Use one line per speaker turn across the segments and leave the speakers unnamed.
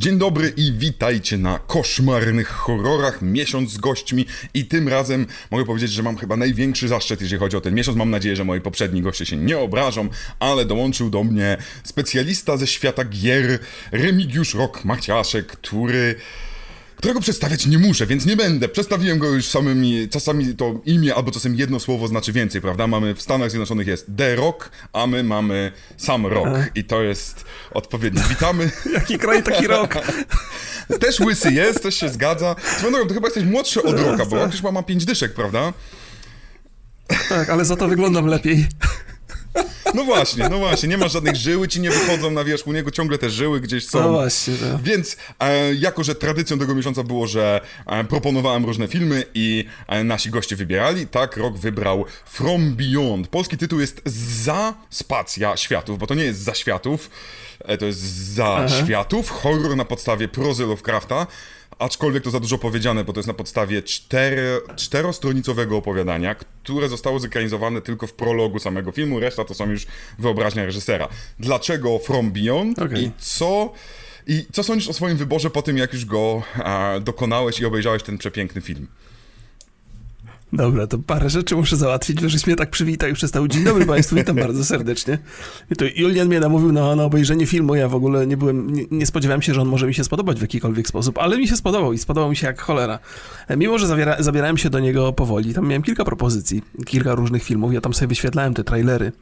Dzień dobry i witajcie na koszmarnych horrorach, miesiąc z gośćmi i tym razem mogę powiedzieć, że mam chyba największy zaszczyt, jeżeli chodzi o ten miesiąc. Mam nadzieję, że moi poprzedni goście się nie obrażą, ale dołączył do mnie specjalista ze świata gier, Remigiusz Rok-Maciaszek, który którego przedstawiać nie muszę, więc nie będę. Przedstawiłem go już samymi, czasami to imię albo czasem jedno słowo znaczy więcej, prawda? Mamy w Stanach Zjednoczonych jest The Rock, a my mamy sam Rock i to jest odpowiedni. Witamy.
Jaki kraj, taki rok.
też łysy jest, też się zgadza. Swoją drogą, to chyba jesteś młodszy od Rocka, bo Rock już ma, ma pięć dyszek, prawda?
Tak, ale za to wyglądam lepiej.
No właśnie, no właśnie, nie ma żadnych żyły, ci nie wychodzą na wierzch, u niego ciągle te żyły gdzieś są.
No właśnie, tak.
Więc e, jako, że tradycją tego miesiąca było, że e, proponowałem różne filmy i e, nasi goście wybierali, tak, rok wybrał From Beyond. Polski tytuł jest Za Spacja Światów, bo to nie jest Za Światów, e, to jest Za Aha. Światów, horror na podstawie prozy Lovecrafta. Aczkolwiek to za dużo powiedziane, bo to jest na podstawie cztery, czterostronicowego opowiadania, które zostało zekranizowane tylko w prologu samego filmu, reszta to są już wyobraźnia reżysera. Dlaczego From Beyond okay. i co... I co sądzisz o swoim wyborze po tym, jak już go a, dokonałeś i obejrzałeś ten przepiękny film?
Dobra, to parę rzeczy muszę załatwić, żeś mnie tak przywitał i przestał. Dzień dobry Państwu, witam bardzo serdecznie. I to Julian mnie namówił na, na obejrzenie filmu, ja w ogóle nie byłem, nie, nie, spodziewałem się, że on może mi się spodobać w jakikolwiek sposób, ale mi się spodobał i spodobał mi się jak cholera. Mimo, że zabiera, zabierałem się do niego powoli, tam miałem kilka propozycji, kilka różnych filmów, ja tam sobie wyświetlałem te trailery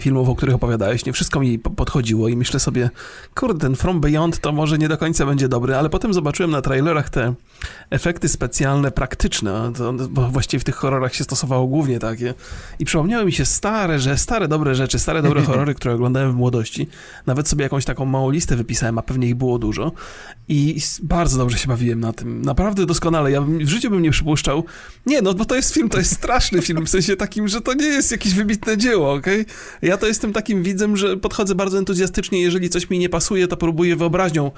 filmów, o których opowiadałeś, nie wszystko mi podchodziło i myślę sobie, kurde, ten From Beyond to może nie do końca będzie dobry, ale potem zobaczyłem na trailerach te efekty specjalne, praktyczne, to, bo właściwie w tych horrorach się stosowało głównie takie. I przypomniały mi się stare, że stare dobre rzeczy, stare dobre horrory, które oglądałem w młodości. Nawet sobie jakąś taką małą listę wypisałem, a pewnie ich było dużo. I bardzo dobrze się bawiłem na tym. Naprawdę doskonale. Ja w życiu bym nie przypuszczał. Nie, no bo to jest film, to jest straszny film, w sensie takim, że to nie jest jakieś wybitne dzieło, okej? Okay? Ja to jestem takim widzem, że podchodzę bardzo entuzjastycznie, jeżeli coś mi nie pasuje, to próbuję wyobraźnią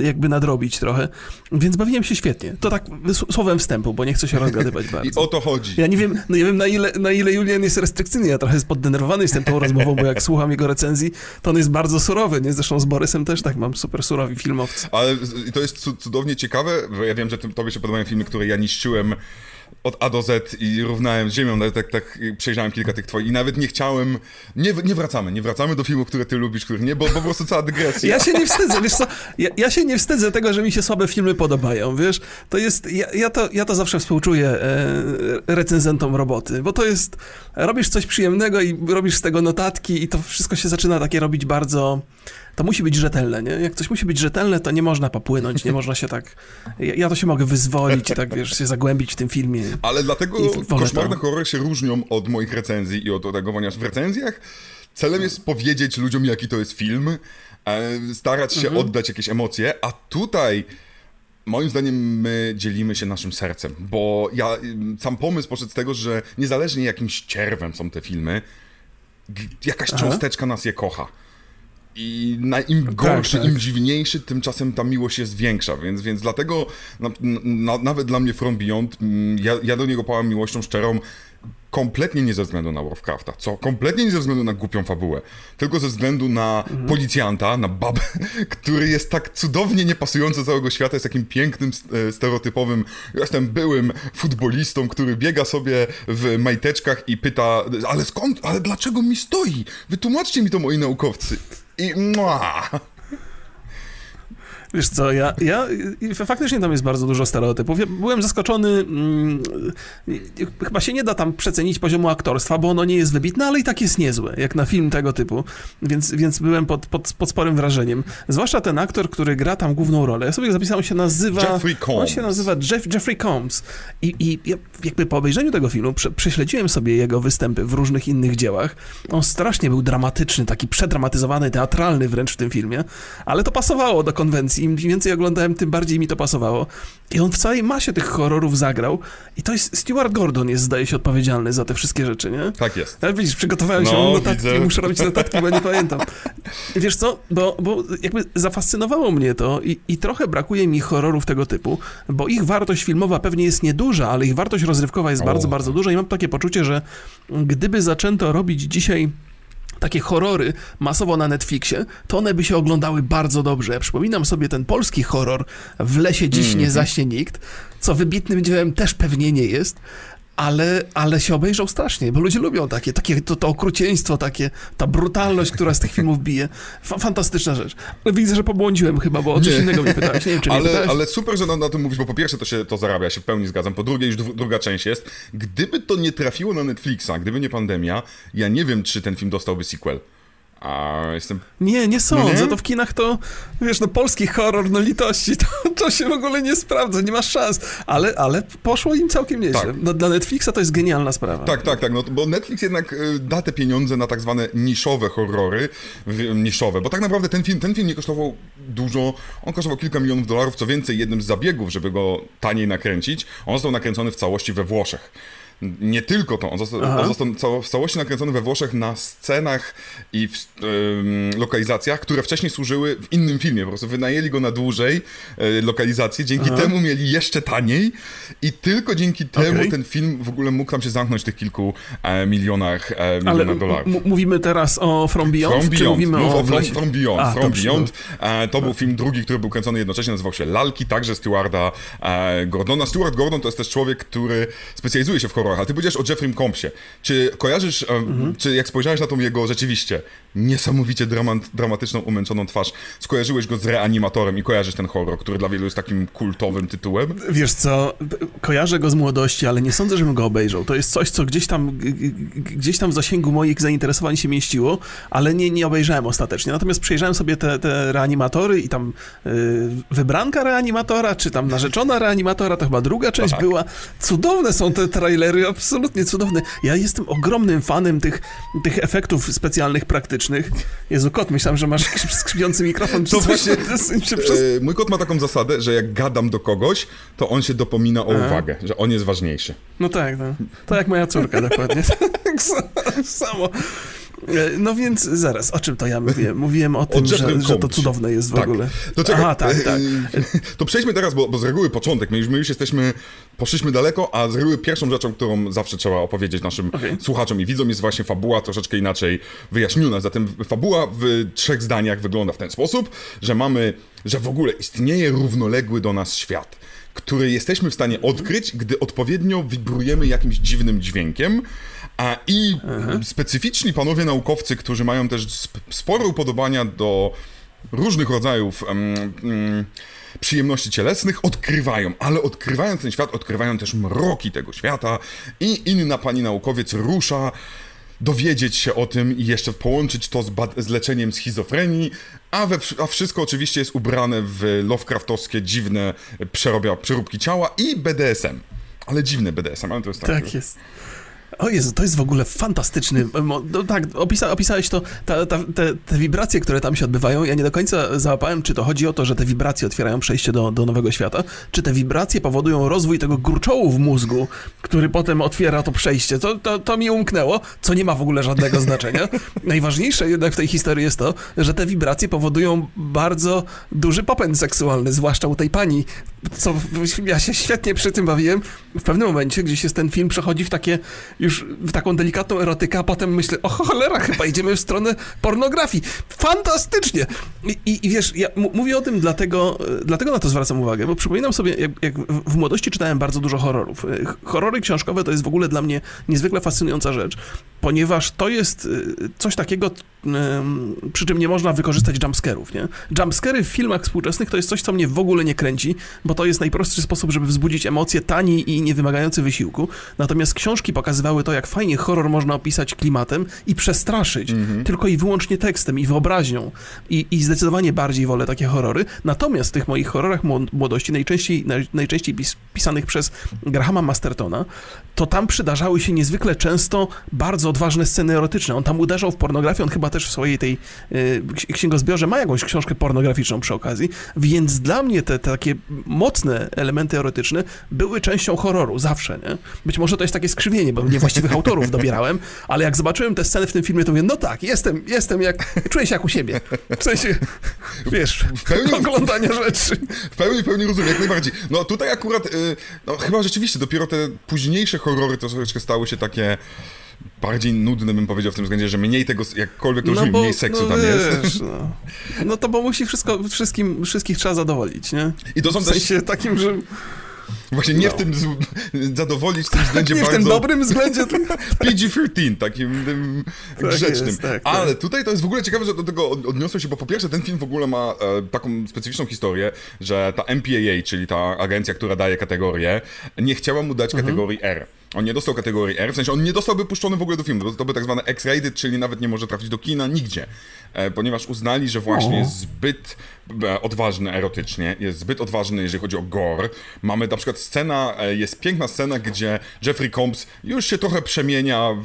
jakby nadrobić trochę. Więc bawiłem się świetnie. To tak słowem wstępu, bo nie chcę się rozgadywać bardzo.
I o to chodzi.
Ja nie wiem, no nie wiem na ile, na ile Julian jest restrykcyjny. Ja trochę poddenerwowany jestem tą rozmową, bo jak słucham jego recenzji, to on jest bardzo surowy, nie? Zresztą z Borysem też tak mam super surowi filmowcy.
Ale to jest cudownie ciekawe, bo ja wiem, że tobie się podobają filmy, które ja niszczyłem od A do Z i równałem z ziemią, tak, tak przejrzałem kilka tych twoich i nawet nie chciałem, nie, nie wracamy, nie wracamy do filmów, które ty lubisz, których nie, bo, bo po prostu cała dygresja.
Ja się nie wstydzę, wiesz co, ja, ja, się nie wstydzę tego, że mi się słabe filmy podobają, wiesz, to jest, ja, ja to, ja to zawsze współczuję e, recenzentom roboty, bo to jest, robisz coś przyjemnego i robisz z tego notatki i to wszystko się zaczyna takie robić bardzo to musi być rzetelne, nie? Jak coś musi być rzetelne, to nie można popłynąć, nie można się tak... Ja, ja to się mogę wyzwolić i tak, wiesz, się zagłębić w tym filmie.
Ale dlatego koszmarne to... horrory się różnią od moich recenzji i od ponieważ w recenzjach celem jest powiedzieć ludziom, jaki to jest film, e, starać się mhm. oddać jakieś emocje, a tutaj... Moim zdaniem my dzielimy się naszym sercem, bo ja sam pomysł poszedł z tego, że niezależnie jakimś cierwem są te filmy, jakaś Aha. cząsteczka nas je kocha. I na, im tak, gorszy, tak, tak. im dziwniejszy, tymczasem ta miłość jest większa, więc, więc dlatego na, na, nawet dla mnie From Beyond, mm, ja, ja do niego pałam miłością szczerą, kompletnie nie ze względu na Lovecrafta, co kompletnie nie ze względu na głupią fabułę, tylko ze względu na mhm. policjanta, na babę, który jest tak cudownie niepasujący do całego świata, jest takim pięknym, e, stereotypowym, jestem byłym futbolistą, który biega sobie w majteczkach i pyta, ale skąd, ale dlaczego mi stoi? Wytłumaczcie mi to moi naukowcy. I mua.
Wiesz co, ja, ja faktycznie tam jest bardzo dużo stereotypów. Ja byłem zaskoczony, hmm, chyba się nie da tam przecenić poziomu aktorstwa, bo ono nie jest wybitne, ale i tak jest niezłe, jak na film tego typu, więc, więc byłem pod, pod, pod sporym wrażeniem. Zwłaszcza ten aktor, który gra tam główną rolę. Ja sobie zapisałem, on się nazywa...
Jeffrey Combs.
On się nazywa Jeff, Jeffrey Combs. I, i ja jakby po obejrzeniu tego filmu prze, prześledziłem sobie jego występy w różnych innych dziełach. On strasznie był dramatyczny, taki przedramatyzowany, teatralny wręcz w tym filmie, ale to pasowało do konwencji im więcej oglądałem, tym bardziej mi to pasowało. I on w całej masie tych horrorów zagrał. I to jest Stuart Gordon jest, zdaje się, odpowiedzialny za te wszystkie rzeczy, nie?
Tak jest.
Ale widzisz, przygotowałem się, no, mam notatki, widzę. muszę robić notatki, bo nie pamiętam. Wiesz co, bo, bo jakby zafascynowało mnie to i, i trochę brakuje mi horrorów tego typu, bo ich wartość filmowa pewnie jest nieduża, ale ich wartość rozrywkowa jest o. bardzo, bardzo duża i mam takie poczucie, że gdyby zaczęto robić dzisiaj takie horrory masowo na Netflixie, to one by się oglądały bardzo dobrze. Ja przypominam sobie ten polski horror W lesie dziś mm -hmm. nie mhm. zaśnie nikt, co wybitnym dziełem też pewnie nie jest, ale, ale się obejrzał strasznie, bo ludzie lubią takie, takie to, to okrucieństwo, takie, ta brutalność, która z tych filmów bije. F fantastyczna rzecz. Ale widzę, że pobłądziłem chyba, bo o coś nie. innego mnie pytałeś. Nie wiem, czy
ale, ale super, że na, na, tym mówisz, bo po pierwsze to się to zarabia, się w pełni zgadzam, po drugie już druga część jest. Gdyby to nie trafiło na Netflixa, gdyby nie pandemia, ja nie wiem, czy ten film dostałby sequel. A jestem...
Nie, nie sądzę. Nie? To w kinach to, wiesz, no polski horror, no litości, to, to się w ogóle nie sprawdza, nie ma szans. Ale, ale poszło im całkiem nieźle. Tak. No, dla Netflixa to jest genialna sprawa.
Tak, tak, tak, no, bo Netflix jednak y, da te pieniądze na tak zwane niszowe horrory, niszowe, bo tak naprawdę ten film, ten film nie kosztował dużo, on kosztował kilka milionów dolarów, co więcej, jednym z zabiegów, żeby go taniej nakręcić, on został nakręcony w całości we Włoszech nie tylko to, on został, on został w całości nakręcony we Włoszech na scenach i w lokalizacjach, które wcześniej służyły w innym filmie. Po prostu wynajęli go na dłużej y, lokalizację, dzięki Aha. temu mieli jeszcze taniej i tylko dzięki temu okay. ten film w ogóle mógł tam się zamknąć w tych kilku e, milionach, e, milionach dolarów.
mówimy teraz o From Beyond, From Beyond. mówimy
Mów o, From, From Beyond. A, From Beyond. E, to był film drugi, który był kręcony jednocześnie, nazywał się Lalki, także Stewarda e, Gordona. Stewart Gordon to jest też człowiek, który specjalizuje się w horrorach a ty powiedziałeś o Jeffrey Compsie. Czy kojarzysz, mhm. czy jak spojrzałeś na tą jego rzeczywiście niesamowicie dramat, dramatyczną, umęczoną twarz, skojarzyłeś go z reanimatorem i kojarzysz ten horror, który dla wielu jest takim kultowym tytułem?
Wiesz co, kojarzę go z młodości, ale nie sądzę, żebym go obejrzał. To jest coś, co gdzieś tam, gdzieś tam w zasięgu moich zainteresowań się mieściło, ale nie, nie obejrzałem ostatecznie. Natomiast przejrzałem sobie te, te reanimatory i tam yy, wybranka reanimatora, czy tam narzeczona reanimatora, to chyba druga część no tak. była. Cudowne są te trailery, absolutnie cudowne. Ja jestem ogromnym fanem tych, tych efektów specjalnych, praktycznych. Jezu, kot, myślałem, że masz skrzypiący mikrofon.
To właśnie, e, mój kot ma taką zasadę, że jak gadam do kogoś, to on się dopomina o Aha. uwagę, że on jest ważniejszy.
No tak, no. To jak moja córka dokładnie. Tak samo. E, no więc zaraz, o czym to ja mówiłem? Mówiłem o tym, o że, że, to cudowne jest w tak. ogóle.
Aha, tak, tak. To przejdźmy teraz, bo, bo z reguły początek, my już, my już jesteśmy, poszliśmy daleko, a z reguły pierwszą rzeczą, którą zawsze trzeba opowiedzieć naszym okay. słuchaczom i widzom jest właśnie fabuła troszeczkę inaczej wyjaśniona. Zatem fabuła w trzech zdaniach wygląda w ten sposób, że mamy, że w ogóle istnieje równoległy do nas świat który jesteśmy w stanie odkryć, gdy odpowiednio wibrujemy jakimś dziwnym dźwiękiem, i Aha. specyficzni panowie naukowcy, którzy mają też spore upodobania do różnych rodzajów um, um, przyjemności cielesnych, odkrywają, ale odkrywając ten świat, odkrywają też mroki tego świata i inna pani naukowiec rusza dowiedzieć się o tym i jeszcze połączyć to z, z leczeniem schizofrenii, a, we, a, wszystko oczywiście jest ubrane w Lovecraftowskie dziwne przerobia, przeróbki ciała i BDSM. Ale dziwne BDSM, ale to jest tak.
Tak jest. O Jezu, to jest w ogóle fantastyczny. No, tak, opisa, opisałeś to, ta, ta, te, te, wibracje, które tam się odbywają. Ja nie do końca załapałem, czy to chodzi o to, że te wibracje otwierają przejście do, do nowego świata, czy te wibracje powodują rozwój tego gruczołu w mózgu, który potem otwiera to przejście. To, to, to mi umknęło, co nie ma w ogóle żadnego znaczenia. Najważniejsze jednak w tej historii jest to, że te wibracje powodują bardzo duży popęd seksualny, zwłaszcza u tej pani, co ja się świetnie przy tym bawiłem. W pewnym momencie, gdzieś jest ten film, przechodzi w takie już w taką delikatną erotykę, a potem myślę, o cholera, chyba idziemy w stronę pornografii. Fantastycznie! I, i, wiesz, ja mówię o tym dlatego, dlatego na to zwracam uwagę, bo przypominam sobie, jak, jak, w młodości czytałem bardzo dużo horrorów. Horrory książkowe to jest w ogóle dla mnie niezwykle fascynująca rzecz, ponieważ to jest y, coś takiego, przy czym nie można wykorzystać jumpscarów, nie? Jumpscary w filmach współczesnych to jest coś, co mnie w ogóle nie kręci, bo to jest najprostszy sposób, żeby wzbudzić emocje, tani i niewymagający wysiłku. Natomiast książki pokazywały to, jak fajnie horror można opisać klimatem i przestraszyć, mm-hmm. tylko i wyłącznie tekstem i wyobraźnią. I, I zdecydowanie bardziej wolę takie horrory. Natomiast w tych moich horrorach młodości, najczęściej, najczęściej pisanych przez Grahama Mastertona, to tam przydarzały się niezwykle często bardzo odważne sceny erotyczne. On tam uderzał w pornografię, on chyba też w swojej tej y, księgozbiorze ma jakąś książkę pornograficzną przy okazji, więc dla mnie te, te takie mocne elementy erotyczne były częścią horroru, zawsze, nie? Być może to jest takie skrzywienie, bo niewłaściwych autorów dobierałem, ale jak zobaczyłem te sceny w tym filmie, to mówię, no tak, jestem, jestem jak, czuję się jak u siebie. W sensie, wiesz, w pełni, oglądania rzeczy.
W pełni, w pełni rozumiem, jak najbardziej. No tutaj akurat, y, no chyba rzeczywiście dopiero te późniejsze horrory troszeczkę stały się takie bardziej nudny, bym powiedział w tym względzie, że mniej tego, jakkolwiek to no brzmi, bo, mniej seksu no tam wiesz, jest.
No. no to bo musi wszystko, wszystkim, wszystkich trzeba zadowolić, nie?
I to są
w sensie też... takim, że
Właśnie nie no. w tym zadowolić w tym względzie
nie
bardzo...
w tym dobrym względzie.
PG-13, takim tym tak grzecznym. Jest, tak, tak. Ale tutaj to jest w ogóle ciekawe, że do tego odniosłem się, bo po pierwsze ten film w ogóle ma e, taką specyficzną historię, że ta MPAA, czyli ta agencja, która daje kategorię, nie chciała mu dać mhm. kategorii R. On nie dostał kategorii R, w sensie on nie dostałby puszczony w ogóle do filmu, to by tak zwane X-rated, czyli nawet nie może trafić do kina nigdzie, e, ponieważ uznali, że właśnie jest zbyt e, odważny erotycznie, jest zbyt odważny, jeżeli chodzi o gore. Mamy na przykład scena, e, jest piękna scena, gdzie Jeffrey Combs już się trochę przemienia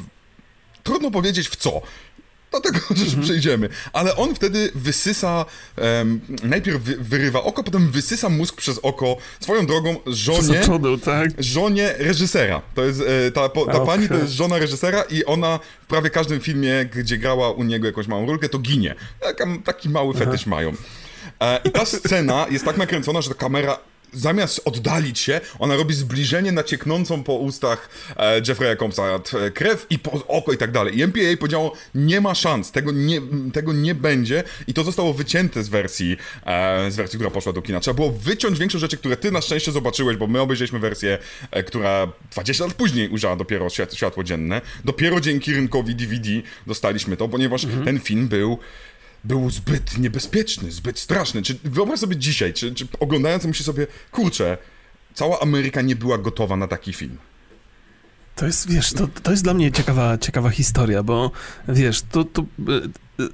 trudno powiedzieć w co. Do tego też mhm. przejdziemy. Ale on wtedy wysysa, um, najpierw wy, wyrywa oko, potem wysysa mózg przez oko swoją drogą żonie, tak? żonie reżysera. To jest, e, ta, po, ta okay. pani to jest żona reżysera i ona w prawie każdym filmie, gdzie grała u niego jakąś małą rolkę, to ginie. Taka, taki mały fetysz Aha. mają. E, I ta scena jest tak nakręcona, że ta kamera zamiast oddalić się, ona robi zbliżenie na cieknącą po ustach e, Jeffrey'a Combsa e, krew i po oko i tak dalej. I MPA powiedziało, nie ma szans, tego nie, tego nie będzie i to zostało wycięte z wersji, e, z wersji, która poszła do kina. Trzeba było wyciąć większość rzeczy, które ty na szczęście zobaczyłeś, bo my obejrzeliśmy wersję, e, która 20 lat później ujrzała dopiero świat, światło dzienne. Dopiero dzięki rynkowi DVD dostaliśmy to, ponieważ mhm. ten film był był zbyt niebezpieczny, zbyt straszny. Czy wyobraź sobie dzisiaj, czy, czy oglądając myśli sobie, kurczę, cała Ameryka nie była gotowa na taki film.
To jest, wiesz, to, to jest dla mnie ciekawa, ciekawa historia, bo wiesz, to, to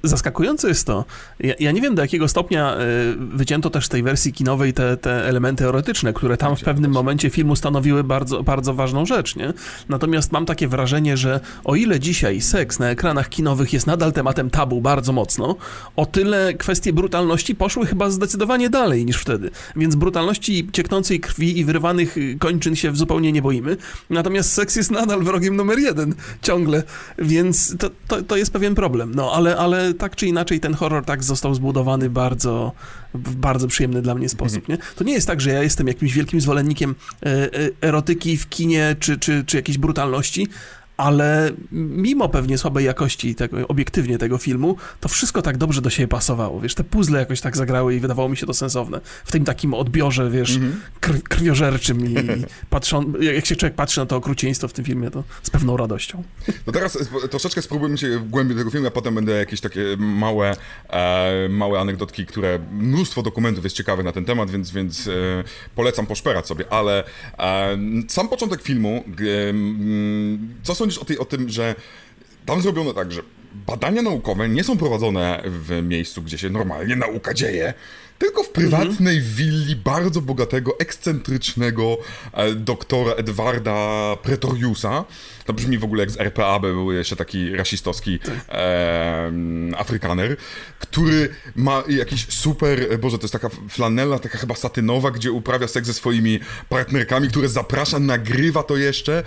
zaskakujące jest to, ja, ja, nie wiem do jakiego stopnia y, wycięto też z tej wersji kinowej te, te elementy erotyczne, które tam w pewnym momencie filmu stanowiły bardzo, bardzo ważną rzecz, nie? Natomiast mam takie wrażenie, że o ile dzisiaj seks na ekranach kinowych jest nadal tematem tabu bardzo mocno, o tyle kwestie brutalności poszły chyba zdecydowanie dalej niż wtedy. Więc brutalności cieknącej krwi i wyrywanych kończyn się zupełnie nie boimy. Natomiast seks jest nadal wrogiem numer jeden ciągle, więc to, to, to jest pewien problem. No, ale, ale ale tak czy inaczej ten horror tak został zbudowany bardzo, w bardzo przyjemny dla mnie sposób. Mhm. Nie? To nie jest tak, że ja jestem jakimś wielkim zwolennikiem e, e, erotyki w kinie czy, czy, czy jakiejś brutalności, ale mimo pewnie słabej jakości, tego, obiektywnie tego filmu, to wszystko tak dobrze do siebie pasowało, wiesz, te puzzle jakoś tak zagrały i wydawało mi się to sensowne. W tym takim odbiorze, wiesz, mm -hmm. krwiożerczym i, patrzą, jak się człowiek patrzy na to okrucieństwo w tym filmie, to z pewną radością.
No teraz troszeczkę spróbujmy się głębiej tego filmu, a potem będę jakieś takie małe, e, małe anegdotki, które mnóstwo dokumentów jest ciekawych na ten temat, więc, więc e, polecam poszperać sobie, ale e, sam początek filmu, co sądzisz o, tej, o tym, że tam zrobiono tak, że badania naukowe nie są prowadzone w miejscu, gdzie się normalnie nauka dzieje, tylko w prywatnej mhm. willi bardzo bogatego, ekscentrycznego e, doktora Edwarda Pretoriusa. To brzmi w ogóle jak z RPA, by był jeszcze taki rasistowski e, Afrykaner, który ma jakiś super, boże, to jest taka flanela, taka chyba satynowa, gdzie uprawia seks ze swoimi partnerkami, które zaprasza, nagrywa to jeszcze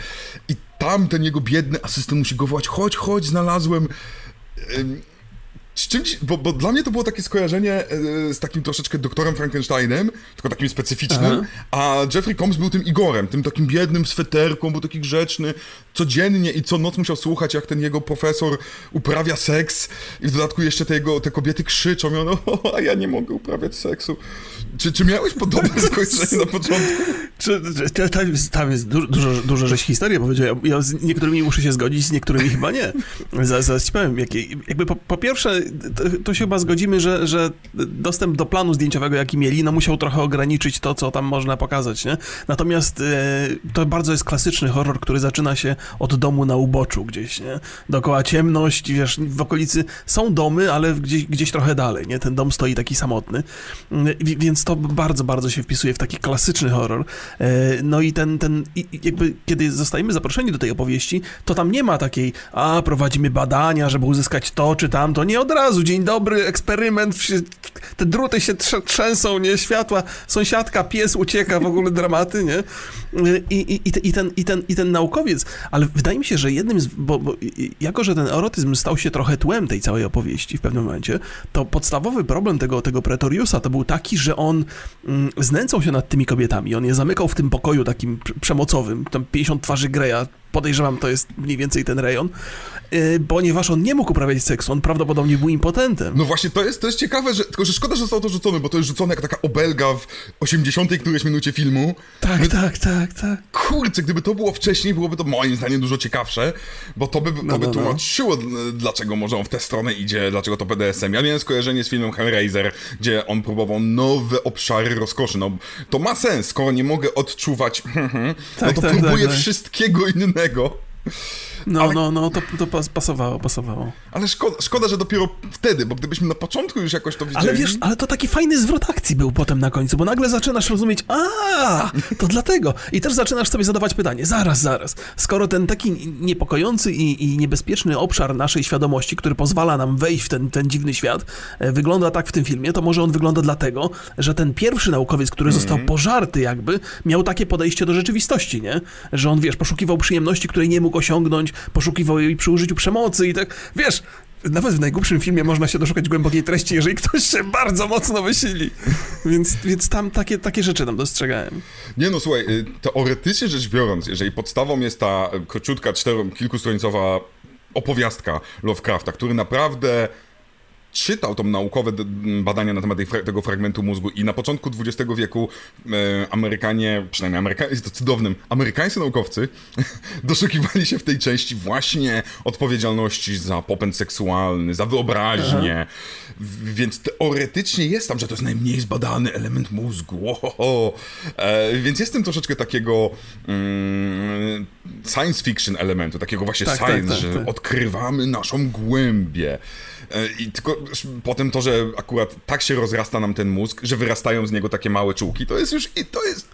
i tam ten jego biedny asystent musi go wołać, chodź, chodź, znalazłem z czymś, bo, bo, dla mnie to było takie skojarzenie e, z takim troszeczkę doktorem Frankensteinem, tylko takim specyficznym, Aha. a Jeffrey Combs był tym Igorem, tym takim biednym sweterką, był taki grzeczny, codziennie i co noc musiał słuchać, jak ten jego profesor uprawia seks i w dodatku jeszcze te, jego, te kobiety krzyczą i on, o, a ja nie mogę uprawiać seksu. Czy, czy miałeś podobne skojarzenie na początku?
Czy, czy, tam jest, tam jest dużo, dużo, dużo rzeź historii, powiedziałem. Ja z niektórymi muszę się zgodzić, z niektórymi chyba nie. Zaraz ci powiem, jak, jakby po, po pierwsze, to, to, się chyba zgodzimy, że, że dostęp do planu zdjęciowego, jaki mieli, no musiał trochę ograniczyć to, co tam można pokazać, nie? Natomiast e, to bardzo jest klasyczny horror, który zaczyna się od domu na uboczu gdzieś, nie? Dookoła ciemność, wiesz, w okolicy są domy, ale gdzieś, gdzieś trochę dalej, nie? Ten dom stoi taki samotny, mm, więc to bardzo, bardzo się wpisuje w taki klasyczny horror. E, no i ten, ten jakby, kiedy zostajemy zaproszeni do tej opowieści, to tam nie ma takiej, a prowadzimy badania, żeby uzyskać to czy tamto, nie od razu, dzień dobry, eksperyment, te druty się trzęsą, nie, światła, sąsiadka, pies ucieka, w ogóle dramaty, nie? I, i, i, ten, i, ten, I ten naukowiec, ale wydaje mi się, że jednym z, bo, bo jako, że ten erotyzm stał się trochę tłem tej całej opowieści w pewnym momencie, to podstawowy problem tego, tego Pretoriusa to był taki, że on mm, znęcał się nad tymi kobietami, on je zamykał w tym pokoju takim przemocowym, tam 50 twarzy Greya. Podejrzewam, to jest mniej więcej ten rejon, ponieważ on nie mógł uprawiać seksu, on prawdopodobnie był impotentem.
No właśnie, to jest, to jest ciekawe, że, tylko że szkoda, że zostało to rzucone, bo to jest rzucone jak taka obelga w 80 którejś minucie filmu.
Tak, My... tak, tak, tak.
Kurczę, gdyby to było wcześniej, byłoby to moim zdaniem dużo ciekawsze, bo to by, to no, by no, no. tłumaczyło, no. dlaczego może on w tę stronę idzie, dlaczego to BDSM. Ja miałem skojarzenie z filmem Hellraiser, gdzie on próbował nowe obszary rozkoszy. No, to ma sens, skoro nie mogę odczuwać, no tak, to tak, próbuję tak, tak. wszystkiego innego.
No, ale... no, no, to, to pasowało, pasowało.
Ale szkoda, szkoda, że dopiero wtedy, bo gdybyśmy na początku już jakoś to widzieli...
Ale wiesz, ale to taki fajny zwrot akcji był potem na końcu, bo nagle zaczynasz rozumieć, a, to dlatego. I też zaczynasz sobie zadawać pytanie, zaraz, zaraz, skoro ten taki niepokojący i, i niebezpieczny obszar naszej świadomości, który pozwala nam wejść w ten, ten dziwny świat, e, wygląda tak w tym filmie, to może on wygląda dlatego, że ten pierwszy naukowiec, który mm -hmm. został pożarty jakby, miał takie podejście do rzeczywistości, nie? Że on, wiesz, poszukiwał przyjemności, której nie mógł osiągnąć, poszukiwał jej przy użyciu przemocy i tak, wiesz, nawet w najgłupszym filmie można się doszukać głębokiej treści, jeżeli ktoś się bardzo mocno wysili. Więc, więc tam takie, takie rzeczy tam dostrzegałem.
Nie no, słuchaj, y, teoretycznie rzecz biorąc, jeżeli podstawą jest ta króciutka, cztero, kilkustronicowa opowiastka Lovecrafta, który naprawdę czytał tą naukowe badania na temat tego fragmentu mózgu i na początku XX wieku e, Amerykanie, przynajmniej Amerykanie, jest to cudownym, amerykańscy naukowcy doszukiwali się w tej części właśnie odpowiedzialności za popęd seksualny, za wyobraźnię, więc teoretycznie jest tam, że to jest najmniej zbadany element mózgu, Ohoho. E, więc jest tym troszeczkę takiego mm, science fiction elementu, takiego właśnie tak, tak science, tak, tak, że odkrywamy naszą głębię. E, I tylko potem to, że akurat tak się rozrasta nam ten mózg, że wyrastają z niego takie małe czułki, to jest już, to jest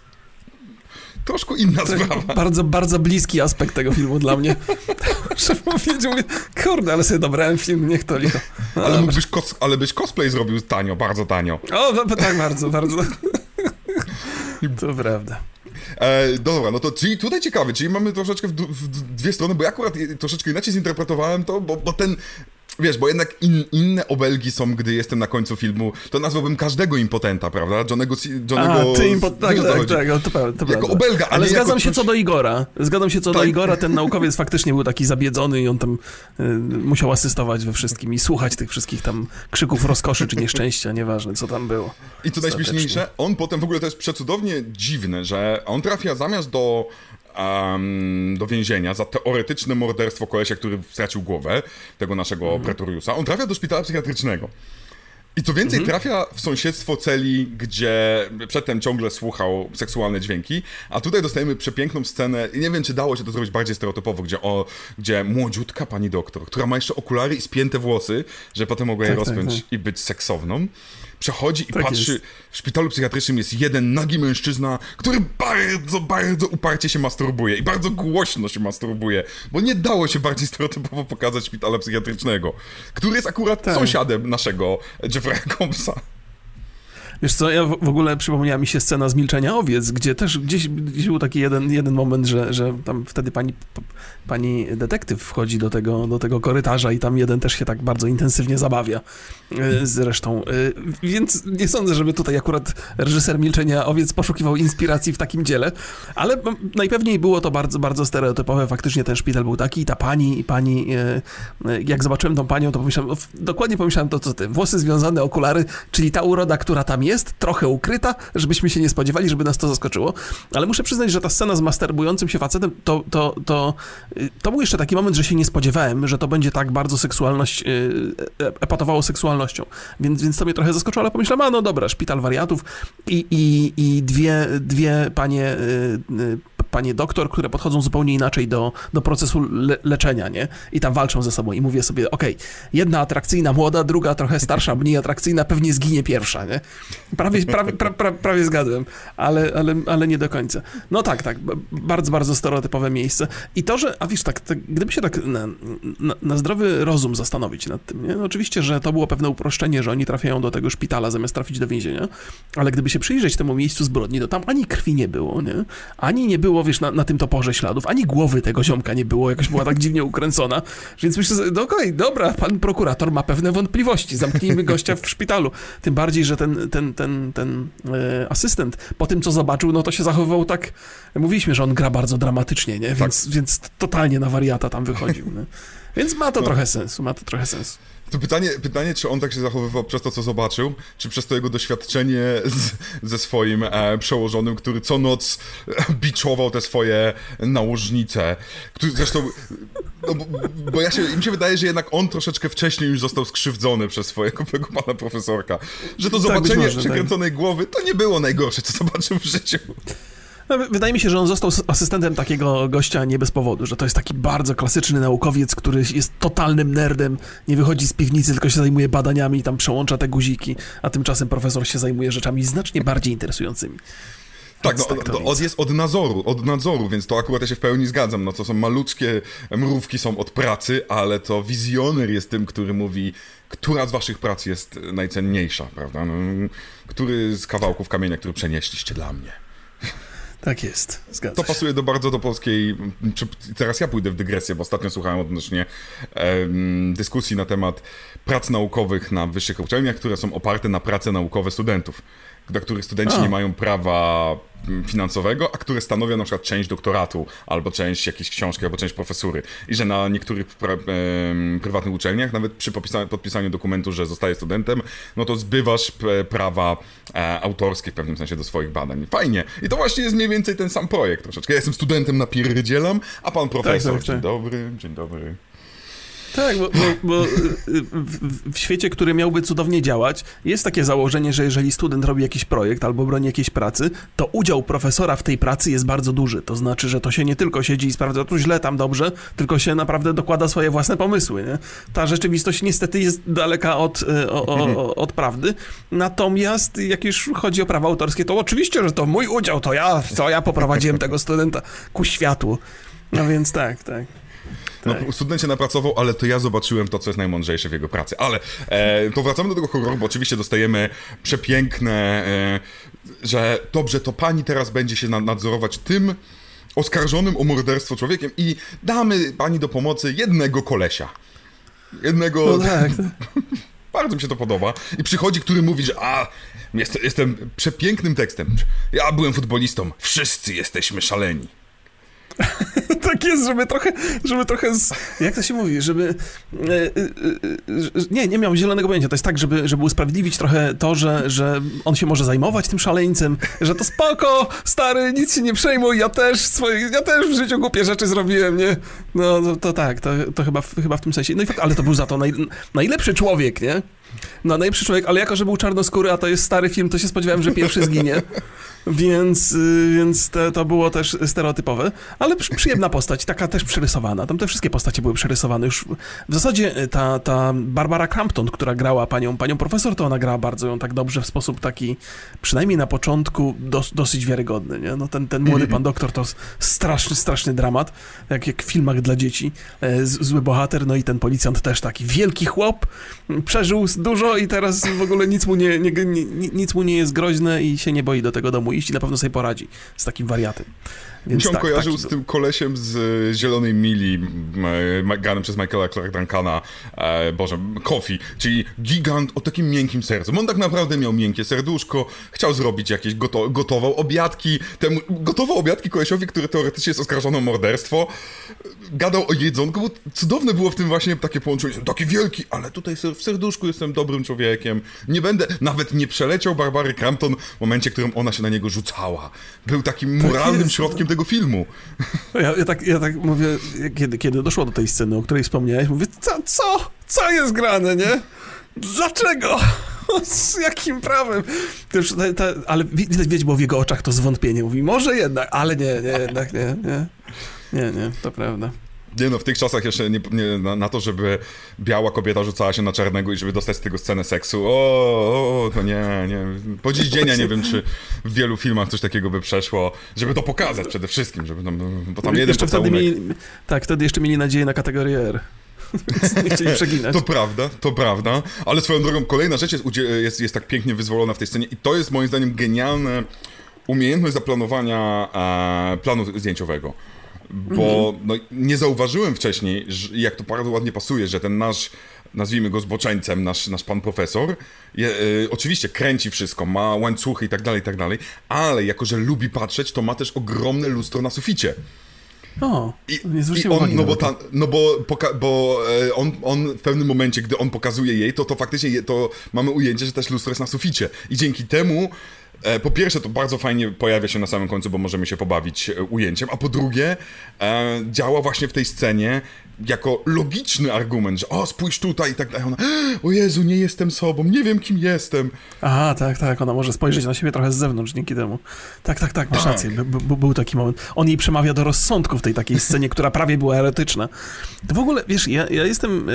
troszkę inna to sprawa.
Bardzo, bardzo bliski aspekt tego filmu dla mnie. Muszę powiedzieć, mówię, kurde, ale sobie dobrałem film, niech to licho.
No ale, mógłbyś kos, ale byś cosplay zrobił tanio, bardzo tanio.
O, no, tak, bardzo, bardzo. to prawda.
E, dobra, no to czyli tutaj ciekawe, czyli mamy troszeczkę w, w, dwie strony, bo ja akurat troszeczkę inaczej zinterpretowałem to, bo, bo ten Wiesz, bo jednak in, inne obelgi są, gdy jestem na końcu filmu, to nazwałbym każdego impotenta, prawda? Johnnego... Johnnego
A, ty impo... Tak, tak, tak, to prawda. To
jako obelga,
ale zgadzam jako się co do Igora. Zgadzam się co tak. do Igora, ten naukowiec faktycznie był taki zabiedzony i on tam y, musiał asystować we wszystkim i słuchać tych wszystkich tam krzyków rozkoszy czy nieszczęścia, nieważne co tam było.
I co najśmieszniejsze, on potem w ogóle to jest przecudownie dziwne, że on trafia zamiast do um, do więzienia za teoretyczne morderstwo kolesia, który stracił głowę, tego naszego mhm. pretoriusa. On trafia do szpitala psychiatrycznego. I co więcej, mhm. trafia w sąsiedztwo celi, gdzie przedtem ciągle słuchał seksualne dźwięki, a tutaj dostajemy przepiękną scenę, i nie wiem, czy dało się to zrobić bardziej stereotypowo, gdzie, o, gdzie młodziutka pani doktor, która ma jeszcze okulary i spięte włosy, że potem mogła je tak, rozpiąć tak, tak. i być seksowną, przechodzi i tak patrzy. Jest. W szpitalu psychiatrycznym jest jeden nagi mężczyzna, który bardzo, bardzo uparcie się masturbuje i bardzo głośno się masturbuje, bo nie dało się bardziej stereotypowo pokazać szpitala psychiatrycznego, który jest akurat tak. sąsiadem naszego Jeffrey'a Combsa.
Wiesz co, ja w ogóle przypomniała mi się scena z Milczenia Owiec, gdzie też gdzieś, gdzieś był taki jeden, jeden moment, że, że tam wtedy pani, pani detektyw wchodzi do tego, do tego korytarza i tam jeden też się tak bardzo intensywnie zabawia e, zresztą. E, więc nie sądzę, żeby tutaj akurat reżyser Milczenia Owiec poszukiwał inspiracji w takim dziele, ale najpewniej było to bardzo, bardzo stereotypowe. Faktycznie ten szpital był taki i ta pani, i pani, e, jak zobaczyłem tą panią, to pomyślałem, dokładnie pomyślałem to, co ty. Włosy związane, okulary, czyli ta uroda, która tam jest, jest, trochę ukryta, żebyśmy się nie spodziewali, żeby nas to zaskoczyło. Ale muszę przyznać, że ta scena z masturbującym się facetem, to, to, to, to był jeszcze taki moment, że się nie spodziewałem, że to będzie tak bardzo seksualność, e, e, epatowało seksualnością. Więc, więc to mnie trochę zaskoczyło, ale pomyślałem, a no dobra, szpital wariatów i, i, i dwie, dwie panie e, panie doktor, które podchodzą zupełnie inaczej do, do procesu le leczenia, nie? I tam walczą ze sobą i mówię sobie, okej, okay, jedna atrakcyjna młoda, druga trochę starsza, mniej atrakcyjna, pewnie zginie pierwsza, nie? Prawie, prawie, pra, pra, prawie zgadłem, ale, ale, ale nie do końca. No tak, tak, bardzo, bardzo stereotypowe miejsce. I to, że, a wiesz, tak, tak gdyby się tak na, na, na, zdrowy rozum zastanowić nad tym, nie? No oczywiście, że to było pewne uproszczenie, że oni trafiają do tego szpitala zamiast trafić do więzienia, ale gdyby się przyjrzeć temu miejscu zbrodni, to tam ani krwi nie było, nie? Ani nie było było, wiesz, na, na tym toporze śladów, ani głowy tego ziomka nie było, jakoś była tak dziwnie ukręcona, więc myślę, no okej, okay, dobra, pan prokurator ma pewne wątpliwości, zamknijmy gościa w szpitalu. Tym bardziej, że ten, ten, ten, ten e, asystent po tym, co zobaczył, no to się zachowywał tak, mówiliśmy, że on gra bardzo dramatycznie, nie? Więc, tak. więc totalnie na wariata tam wychodził, nie? Więc ma to no. trochę sensu, ma to trochę sensu.
To pytanie, pytanie, czy on tak się zachowywał przez to, co zobaczył, czy przez to jego doświadczenie z, ze swoim e, przełożonym, który co noc biczował te swoje nałożnice. Który zresztą, no, bo, bo, ja się, mi się wydaje, że jednak on troszeczkę wcześniej już został skrzywdzony przez swojego pana profesorka. Że to tak, zobaczenie tak, przykręconej tak. głowy to nie było najgorsze, co zobaczył w życiu.
No, wydaje mi się, że on został asystentem takiego gościa nie bez powodu, że to jest taki bardzo klasyczny naukowiec, który jest totalnym nerdem, nie wychodzi z piwnicy, tylko się zajmuje badaniami i tam przełącza te guziki, a tymczasem profesor się zajmuje rzeczami znacznie bardziej interesującymi.
Tak, no, tak od, jest od nadzoru, od nadzoru, więc to akurat ja się w pełni zgadzam. No to są malutkie mrówki są od pracy, ale to wizjoner jest tym, który mówi, która z waszych prac jest najcenniejsza, prawda? No, który z kawałków kamienia, który przenieśliście dla mnie.
Tak jest, zgadza
To pasuje do bardzo do polskiej... Teraz ja pójdę w dygresję, bo ostatnio słuchałem odnośnie um, dyskusji na temat prac naukowych na wyższych uczelniach, które są oparte na prace naukowe studentów do których studenci a. nie mają prawa mm, finansowego, a które stanowią na przykład część doktoratu, albo część jakiejś książki, albo część profesury. I że na niektórych pra, e, prywatnych uczelniach, nawet przy podpisaniu dokumentu, że zostaje studentem, no to zbywasz prawa e, autorskie w pewnym sensie do swoich badań. Fajnie. I to właśnie jest mniej więcej ten sam projekt troszeczkę. Ja jestem studentem na pierdzielam, a pan profesor, tak, tak, dzień tak. dobry, dzień dobry.
Tak, bo, bo, bo w, w, świecie, który miałby cudownie działać, jest takie założenie, że jeżeli student robi jakiś projekt albo broni jakiejś pracy, to udział profesora w tej pracy jest bardzo duży. To znaczy, że to się nie tylko siedzi i sprawdza, tu źle, tam dobrze, tylko się naprawdę dokłada swoje własne pomysły. Nie? Ta rzeczywistość niestety jest daleka od, e, o, o, od prawdy. Natomiast jak już chodzi o prawa autorskie, to oczywiście, że to mój udział, to ja, to ja poprowadziłem tego studenta ku światłu. No więc tak, tak.
No, student się napracował, ale to ja zobaczyłem to, co jest najmądrzejsze w jego pracy. Ale e, to wracamy do tego horroru, bo oczywiście dostajemy przepiękne, e, że dobrze, to pani teraz będzie się nadzorować tym oskarżonym o morderstwo człowiekiem i damy pani do pomocy jednego kolesia. Jednego... No tak. Bardzo mi się to podoba. I przychodzi, który mówi, że a, jest, jestem przepięknym tekstem. Ja byłem futbolistą. Wszyscy jesteśmy szaleni.
Tak jest, żeby trochę, żeby trochę, z, jak to się mówi, żeby, e, e, e, nie, nie miał zielonego pojęcia, to jest tak, żeby, żeby usprawiedliwić trochę to, że, że on się może zajmować tym szaleńcem, że to spoko, stary, nic się nie przejmuj, ja też swoje, ja też w życiu głupie rzeczy zrobiłem, nie? No, to, to tak, to, to chyba, chyba w tym sensie, no i fakt, ale to był za to naj, najlepszy człowiek, nie? No, najlepszy człowiek, ale jako, że był czarnoskóry, a to jest stary film, to się spodziewałem, że pierwszy zginie. Więc, y, więc to, to było też stereotypowe, ale przyjemna postać, taka też przerysowana. Tam te wszystkie postacie były przerysowane już. W zasadzie y, ta, ta Barbara Crampton, która grała panią, panią profesor, to ona grała bardzo ją tak dobrze w sposób taki, przynajmniej na początku, dos, dosyć wiarygodny. Nie? No ten, ten młody pan doktor to straszny, straszny dramat, jak, jak w filmach dla dzieci. E, zły bohater, no i ten policjant też taki wielki chłop, przeżył dużo i teraz w ogóle nic mu nie, nie, nie, nic mu nie jest groźne i się nie boi do tego domu iść i na pewno sobie poradzi z takim wariatem.
Więc Mi się on tak, kojarzył z tym kolesiem z e, Zielonej Mili, granym przez Michaela Clark Duncana, e, Boże, Coffee, czyli gigant o takim miękkim sercu. On tak naprawdę miał miękkie serduszko, chciał zrobić jakieś, goto gotował obiadki, temu, gotował obiadki kolesiowi, który teoretycznie jest oskarżony o morderstwo, gadał o jedzonku, bo cudowne było w tym właśnie takie połączenie, taki wielki, ale tutaj w serduszku jestem dobrym człowiekiem, nie będę, nawet nie przeleciał Barbary Crampton w momencie, w którym ona się na niego rzucała. Był takim tak moralnym środkiem filmu.
Ja, ja, tak, ja tak mówię, kiedy, kiedy doszło do tej sceny, o której wspomniałeś, mówię, co, co? Co jest grane, nie? Dlaczego? Z jakim prawem? Ta, ta, ale widać, widać było w jego oczach to zwątpienie. Mówi, może jednak, ale nie, nie, jednak nie, nie. Nie, nie, to prawda.
Nie no, w tych czasach jeszcze nie, nie, na, na, to, żeby biała kobieta rzucała się na czarnego i żeby dostać z tego scenę seksu, o, o to nie, nie. Po dziś dzień ja nie wiem, czy w wielu filmach coś takiego by przeszło, żeby to pokazać przede wszystkim, żeby tam, bo tam jeden jeszcze
wtedy mieli, Tak, wtedy jeszcze mieli nadzieję na kategorię R. nie chcieli przeginać.
To prawda, to prawda, ale swoją drogą kolejna rzecz jest, jest, jest tak pięknie wyzwolona w tej scenie i to jest moim zdaniem genialne umiejętność zaplanowania e, planu zdjęciowego. Bo no, nie zauważyłem wcześniej, że, jak to bardzo ładnie pasuje, że ten nasz nazwijmy go zboczeńcem, nasz, nasz pan profesor. Je, y, oczywiście kręci wszystko, ma łańcuchy i tak dalej, i tak dalej, ale jako, że lubi patrzeć, to ma też ogromne lustro na suficie.
O,
I, i on, no bo, ta, no bo, poka- bo e, on, on w pewnym momencie, gdy on pokazuje jej, to, to faktycznie je, to mamy ujęcie, że też lustro jest na suficie. I dzięki temu po pierwsze, to bardzo fajnie pojawia się na samym końcu, bo możemy się pobawić e, ujęciem, a po drugie, e, działa właśnie w tej scenie jako logiczny argument, że o, spójrz tutaj i tak dalej. Ona, o Jezu, nie jestem sobą, nie wiem, kim jestem.
Aha, tak, tak, ona może spojrzeć na siebie trochę z zewnątrz dzięki temu. Tak, tak, tak, masz tak. rację, był taki moment. On jej przemawia do rozsądku w tej takiej scenie, która prawie była erotyczna. To w ogóle, wiesz, ja, ja jestem,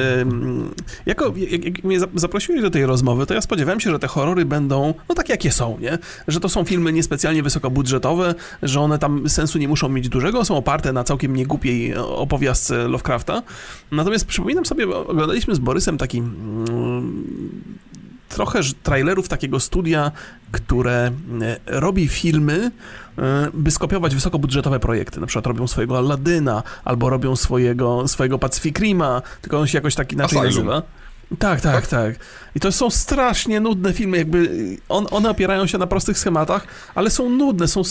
jako, jak, jak mnie zaprosiłeś do tej rozmowy, to ja spodziewałem się, że te horrory będą, no takie jakie są, nie? Że to są filmy niespecjalnie wysokobudżetowe, że one tam sensu nie muszą mieć dużego, są oparte na całkiem niegłupiej opowiastce Lovecrafta. Natomiast przypominam sobie, oglądaliśmy z Borysem taki mm, trochę trailerów takiego studia, które e, robi filmy, e, by skopiować wysokobudżetowe projekty. Na przykład robią swojego Aladyna, albo robią swojego, swojego Pacific Rima, tylko on się jakoś tak inaczej Asylum. nazywa. Tak, tak, tak. I to są strasznie nudne filmy, jakby on, one opierają się na prostych schematach, ale są nudne, są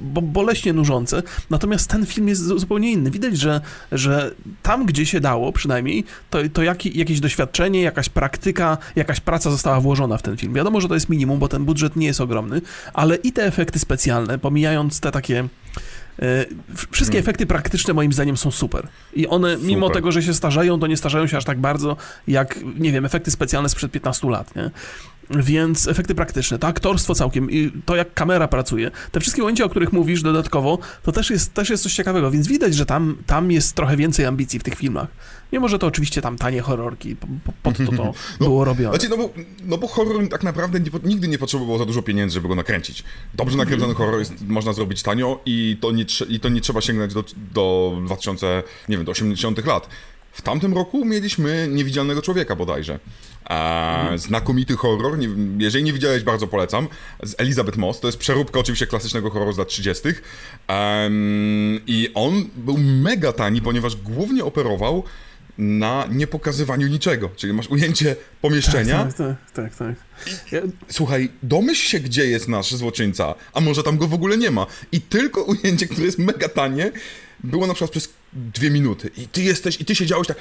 bo, boleśnie nużące. Natomiast ten film jest zupełnie inny. Widać, że, że tam, gdzie się dało przynajmniej, to, to jak, jakieś doświadczenie, jakaś praktyka, jakaś praca została włożona w ten film. Wiadomo, że to jest minimum, bo ten budżet nie jest ogromny, ale i te efekty specjalne, pomijając te takie wszystkie hmm. efekty praktyczne moim zdaniem są super. I one, super. mimo tego, że się starzeją, to nie starzeją się aż tak bardzo, jak, nie wiem, efekty specjalne sprzed 15 lat, nie? Więc efekty praktyczne, to aktorstwo całkiem, i to jak kamera pracuje, te wszystkie ujęcia, o których mówisz dodatkowo, to też jest, też jest coś ciekawego, więc widać, że tam, tam jest trochę więcej ambicji w tych filmach. Mimo, że to oczywiście tam tanie horrorki, pod to to no, było robione.
Znaczy, no, bo, no bo horror tak naprawdę nie, nigdy nie potrzebował za dużo pieniędzy, żeby go nakręcić. Dobrze nakręcony mm. horror jest, można zrobić tanio i to nie, i to nie trzeba sięgnąć do, do 2000, nie wiem, do 80 lat. W tamtym roku mieliśmy Niewidzialnego Człowieka bodajże. Mhm. Znakomity horror, nie, jeżeli nie widziałeś, bardzo polecam, z Elizabeth Moss, to jest przeróbka oczywiście klasycznego horroru z lat 30. Um, I on był mega tani, ponieważ głównie operował na niepokazywaniu niczego. Czyli masz ujęcie pomieszczenia.
Tak, tak, tak. tak,
tak. Ja... Słuchaj, domyśl się, gdzie jest nasz złoczyńca, a może tam go w ogóle nie ma. I tylko ujęcie, które jest mega tanie, było na przykład przez dwie minuty. I ty jesteś, i ty siedziałeś tak.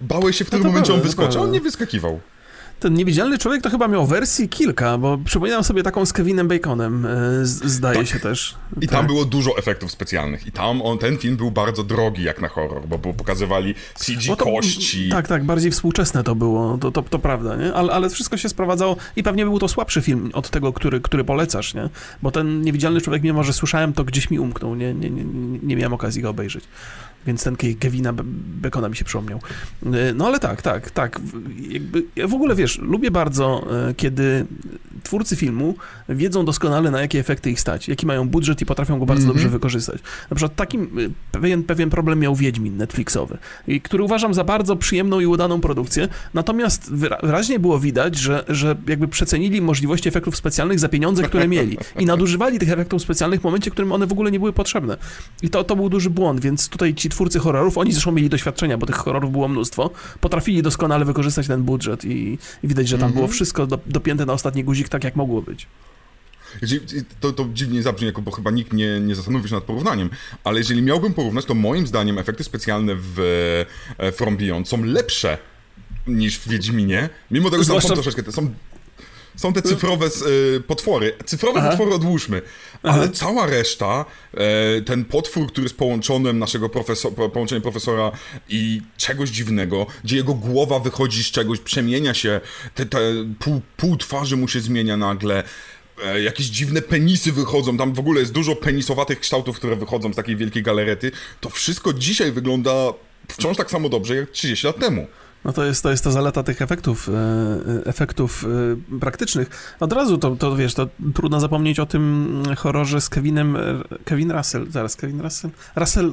Bałeś się w tym no momencie, on wyskoczył, on nie wyskakiwał.
Ten niewidzialny człowiek to chyba miał wersji kilka, bo przypominam sobie taką z Kevinem Baconem, e, zdaje tak. się też.
I tak. tam było dużo efektów specjalnych. I tam on, ten film był bardzo drogi jak na horror, bo, bo pokazywali CG to, kości.
Tak, tak, bardziej współczesne to było, to, to, to prawda, nie? Ale, ale wszystko się sprowadzało i pewnie był to słabszy film od tego, który, który polecasz, nie? Bo ten niewidzialny człowiek, mimo że słyszałem, to gdzieś mi umknął, nie, nie, nie, nie miałem okazji go obejrzeć więc ten Kevina Bekona mi się przypomniał. E, no ale tak, tak, tak. Jakby, ja w ogóle wiesz, lubię bardzo, e, kiedy twórcy filmu wiedzą doskonale, na jakie efekty ich stać, jaki mają budżet i potrafią go bardzo mm -hmm. dobrze wykorzystać. Na przykład takim e, pewien, pewien problem miał Wiedźmin Netflixowy, który uważam za bardzo przyjemną i udaną produkcję, natomiast wyraźnie było widać, że, że jakby przecenili możliwości efektów specjalnych za pieniądze, które mieli i nadużywali tych efektów specjalnych w momencie, w którym one w ogóle nie były potrzebne. I to, to był duży błąd, więc tutaj ci twórcy horrorów, oni zresztą mieli doświadczenia, bo tych horrorów było mnóstwo, potrafili doskonale wykorzystać ten budżet i, i widać, że tam -hmm. było wszystko do, dopięte na ostatni guzik tak, jak mogło być.
To, to dziwnie zabrzmi, bo chyba nikt nie, nie zastanowił się nad porównaniem, ale jeżeli miałbym porównać, to moim zdaniem efekty specjalne w e, From Beyond są lepsze niż w Wiedźminie, mimo tego, że Zwłaszcza... są troszeczkę, są są te cyfrowe y, potwory. Cyfrowe Aha. potwory odłóżmy, ale Aha. cała reszta, e, ten potwór, który jest połączonym naszego profesora, połączeniem profesora i czegoś dziwnego, gdzie jego głowa wychodzi z czegoś, przemienia się, te, te pół, pół twarzy mu się zmienia nagle, e, jakieś dziwne penisy wychodzą, tam w ogóle jest dużo penisowatych kształtów, które wychodzą z takiej wielkiej galerety, to wszystko dzisiaj wygląda wciąż tak samo dobrze jak 30 lat temu.
No to jest, to jest ta zaleta tych efektów, e, e, efektów e, praktycznych. Od razu to, to wiesz, to trudno zapomnieć o tym horrorze z Kevinem, Kevin Russell, zaraz, Kevin Russell? Russell,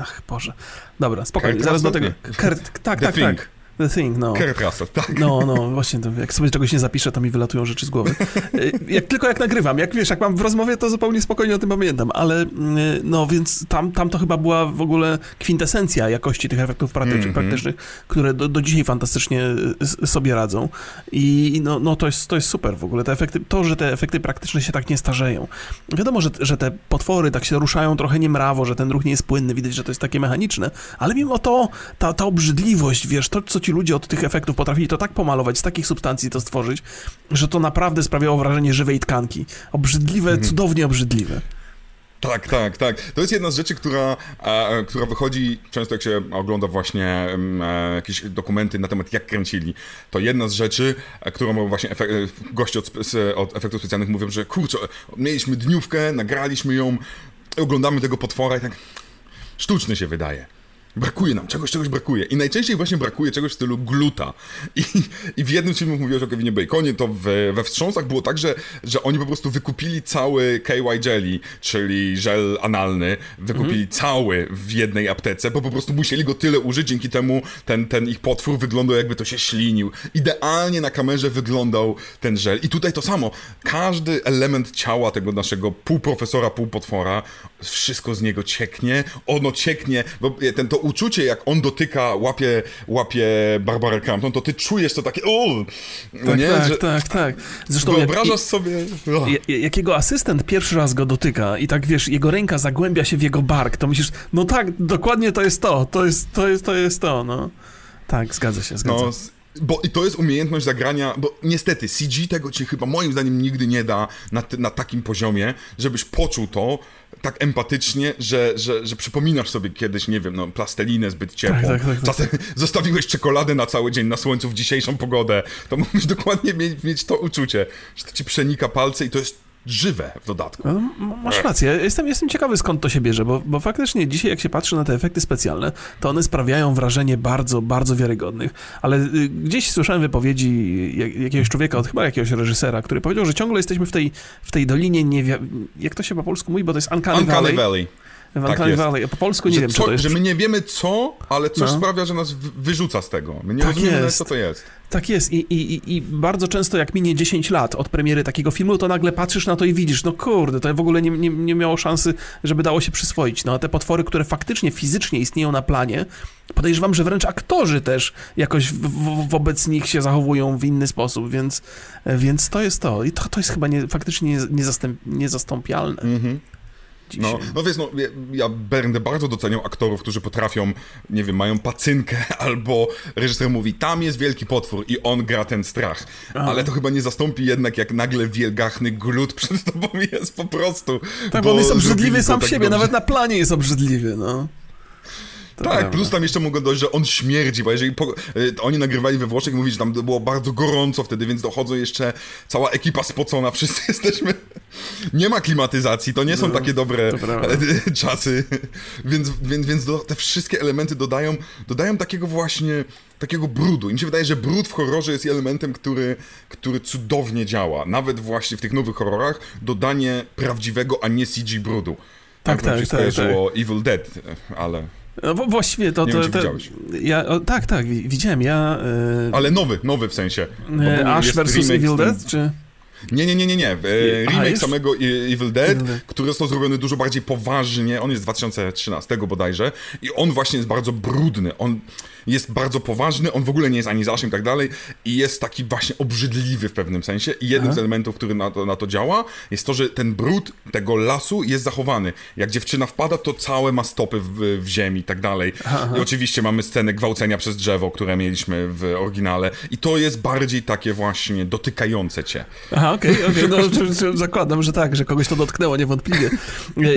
ach Boże, dobra, spokojnie, Kurt zaraz Russell? do tego. Kurt, tak, The tak, Thing. tak. The Thing, no.
Kurt Russell, tak.
No, no, właśnie, jak sobie czegoś nie zapiszę, to mi wylatują rzeczy z głowy. E, jak tylko jak nagrywam, jak wiesz, jak mam w rozmowie, to zupełnie spokojnie o tym pamiętam, ale mm, no, więc tam, tam to chyba była w ogóle kwintesencja jakości tych efektów praktycznych, mm -hmm. praktycznych które do, do dzisiaj fantastycznie e, sobie radzą i no, no to, jest, to jest super w ogóle, te efekty, to, że te efekty praktyczne się tak nie starzeją. Wiadomo, że, że te potwory tak się ruszają trochę niemrawo, że ten ruch nie jest płynny, widać, że to jest takie mechaniczne, ale mimo to ta, ta obrzydliwość, wiesz, to, co ci ludzie od tych efektów potrafili to tak pomalować, z takich substancji to stworzyć, że to naprawdę sprawiało wrażenie żywej tkanki. Obrzydliwe, mhm. cudownie obrzydliwe.
Tak, tak, tak. To jest jedna z rzeczy, która, e, która wychodzi często, jak się ogląda właśnie e, jakieś dokumenty na temat, jak kręcili. To jedna z rzeczy, e, którą właśnie efek e, goście od, od efektów specjalnych mówią, że kurczę, mieliśmy dniówkę, nagraliśmy ją, oglądamy tego potwora i tak sztuczny się wydaje. Brakuje nam, czegoś, czegoś brakuje. I najczęściej właśnie brakuje czegoś w stylu gluta. I, i w jednym z filmów mówiłeś o Kevinie Baconie, to w, we Wstrząsach było tak, że, że oni po prostu wykupili cały KY Jelly, czyli żel analny, wykupili mhm. cały w jednej aptece, bo po prostu musieli go tyle użyć, dzięki temu ten, ten ich potwór wyglądał jakby to się ślinił. Idealnie na kamerze wyglądał ten żel. I tutaj to samo. Każdy element ciała tego naszego półprofesora, półpotwora, wszystko z niego cieknie, ono cieknie, bo ten to uczucie, jak on dotyka, łapie, łapie Barbarę Crampton, to ty czujesz to takie o,
no tak, nie? Tak, że, tak, tak.
Zresztą wyobrażasz jak, sobie...
Oh. Jak jego asystent pierwszy raz go dotyka i tak, wiesz, jego ręka zagłębia się w jego bark, to myślisz, no tak, dokładnie to jest to, to jest to, jest, to, jest to no. Tak, zgadza się, zgadza. No,
bo i to jest umiejętność zagrania, bo niestety CG tego ci chyba moim zdaniem nigdy nie da na, na takim poziomie, żebyś poczuł to tak empatycznie, że, że, że przypominasz sobie kiedyś, nie wiem, no, plastelinę zbyt ciepłą. Tak, tak, tak, tak. Czasem zostawiłeś czekoladę na cały dzień na słońcu w dzisiejszą pogodę. To musisz dokładnie mieć, mieć to uczucie, że to ci przenika palce i to jest żywe w dodatku. No,
masz rację. Jestem, jestem ciekawy skąd to się bierze, bo, bo faktycznie dzisiaj jak się patrzy na te efekty specjalne, to one sprawiają wrażenie bardzo, bardzo wiarygodnych. Ale y, gdzieś słyszałem wypowiedzi jakiegoś człowieka, od chyba jakiegoś reżysera, który powiedział, że ciągle jesteśmy w tej, w tej dolinie, nie jak to się po polsku mówi, bo to jest Uncanny, Uncanny Valley. Valley. W tak Valley. Po polsku nie że wiem, co to jest.
Że my nie wiemy co, ale coś no. sprawia, że nas wyrzuca z tego. My nie tak rozumiemy, jest. co to jest.
Tak jest I, i, i bardzo często jak minie 10 lat od premiery takiego filmu, to nagle patrzysz na to i widzisz, no kurde, to w ogóle nie, nie, nie miało szansy, żeby dało się przyswoić. No a te potwory, które faktycznie fizycznie istnieją na planie, podejrzewam, że wręcz aktorzy też jakoś w, w, wobec nich się zachowują w inny sposób, więc, więc to jest to. I to, to jest chyba nie, faktycznie niezastęp, niezastąpialne. Mhm.
No, no wiesz, no, ja, ja będę bardzo doceniał aktorów, którzy potrafią, nie wiem, mają pacynkę, albo reżyser mówi, tam jest wielki potwór i on gra ten strach. Aha. Ale to chyba nie zastąpi jednak, jak nagle wielgachny glut przed tobą jest po prostu.
Tak, bo on jest obrzydliwy sam tak siebie, dobrze. nawet na planie jest obrzydliwy, no.
Tak, prawda. plus tam jeszcze mogą dojść, że on śmierdzi, bo jeżeli po, y, oni nagrywali we Włoszech, mówić, że tam było bardzo gorąco wtedy, więc dochodzą jeszcze cała ekipa spocona, wszyscy jesteśmy... Nie ma klimatyzacji, to nie są no, takie dobre czasy, więc, więc, więc do, te wszystkie elementy dodają, dodają takiego właśnie takiego brudu. I mi się wydaje, że brud w horrorze jest elementem, który, który cudownie działa. Nawet właśnie w tych nowych horrorach dodanie prawdziwego, a nie CG brudu. Tak, tak, tak. tak, tak. Evil Dead, ale...
No, właściwie to... Nie to, wiem, to, ja, o, tak, tak, widziałem, ja...
Yy... Ale nowy, nowy w sensie.
Yy, Ash vs. Evil Dead, czy...
Nie, nie, nie, nie, nie. E, remake samego Evil Dead, Evil Dead, który został zrobiony dużo bardziej poważnie. On jest z 2013 bodajże. I on właśnie jest bardzo brudny. On jest bardzo poważny, on w ogóle nie jest ani zaszym i tak dalej. I jest taki właśnie obrzydliwy w pewnym sensie. I jednym Aha. z elementów, który na to, na to działa, jest to, że ten brud tego lasu jest zachowany. Jak dziewczyna wpada, to całe ma stopy w, w ziemi i tak dalej. Aha. I oczywiście mamy scenę gwałcenia przez drzewo, które mieliśmy w oryginale. I to jest bardziej takie właśnie dotykające cię.
Aha, okej, okay, okay. no, zakładam, że tak, że kogoś to dotknęło niewątpliwie.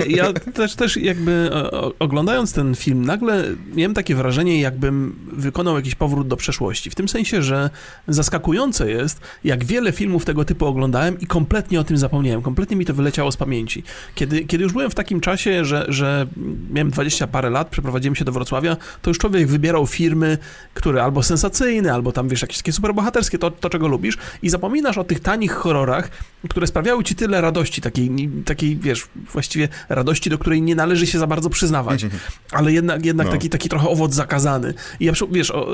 Ja też, też jakby oglądając ten film, nagle miałem takie wrażenie, jakbym wykonał jakiś powrót do przeszłości. W tym sensie, że zaskakujące jest, jak wiele filmów tego typu oglądałem i kompletnie o tym zapomniałem. Kompletnie mi to wyleciało z pamięci. Kiedy, kiedy już byłem w takim czasie, że, że miałem dwadzieścia parę lat, przeprowadziłem się do Wrocławia, to już człowiek wybierał firmy, które albo sensacyjne, albo tam, wiesz, jakieś takie superbohaterskie, to, to czego lubisz i zapominasz o tych tanich horrorach, które sprawiały ci tyle radości, takiej, takiej wiesz, właściwie radości, do której nie należy się za bardzo przyznawać, ale jednak, jednak no. taki, taki trochę owoc zakazany. I ja, wiesz, o,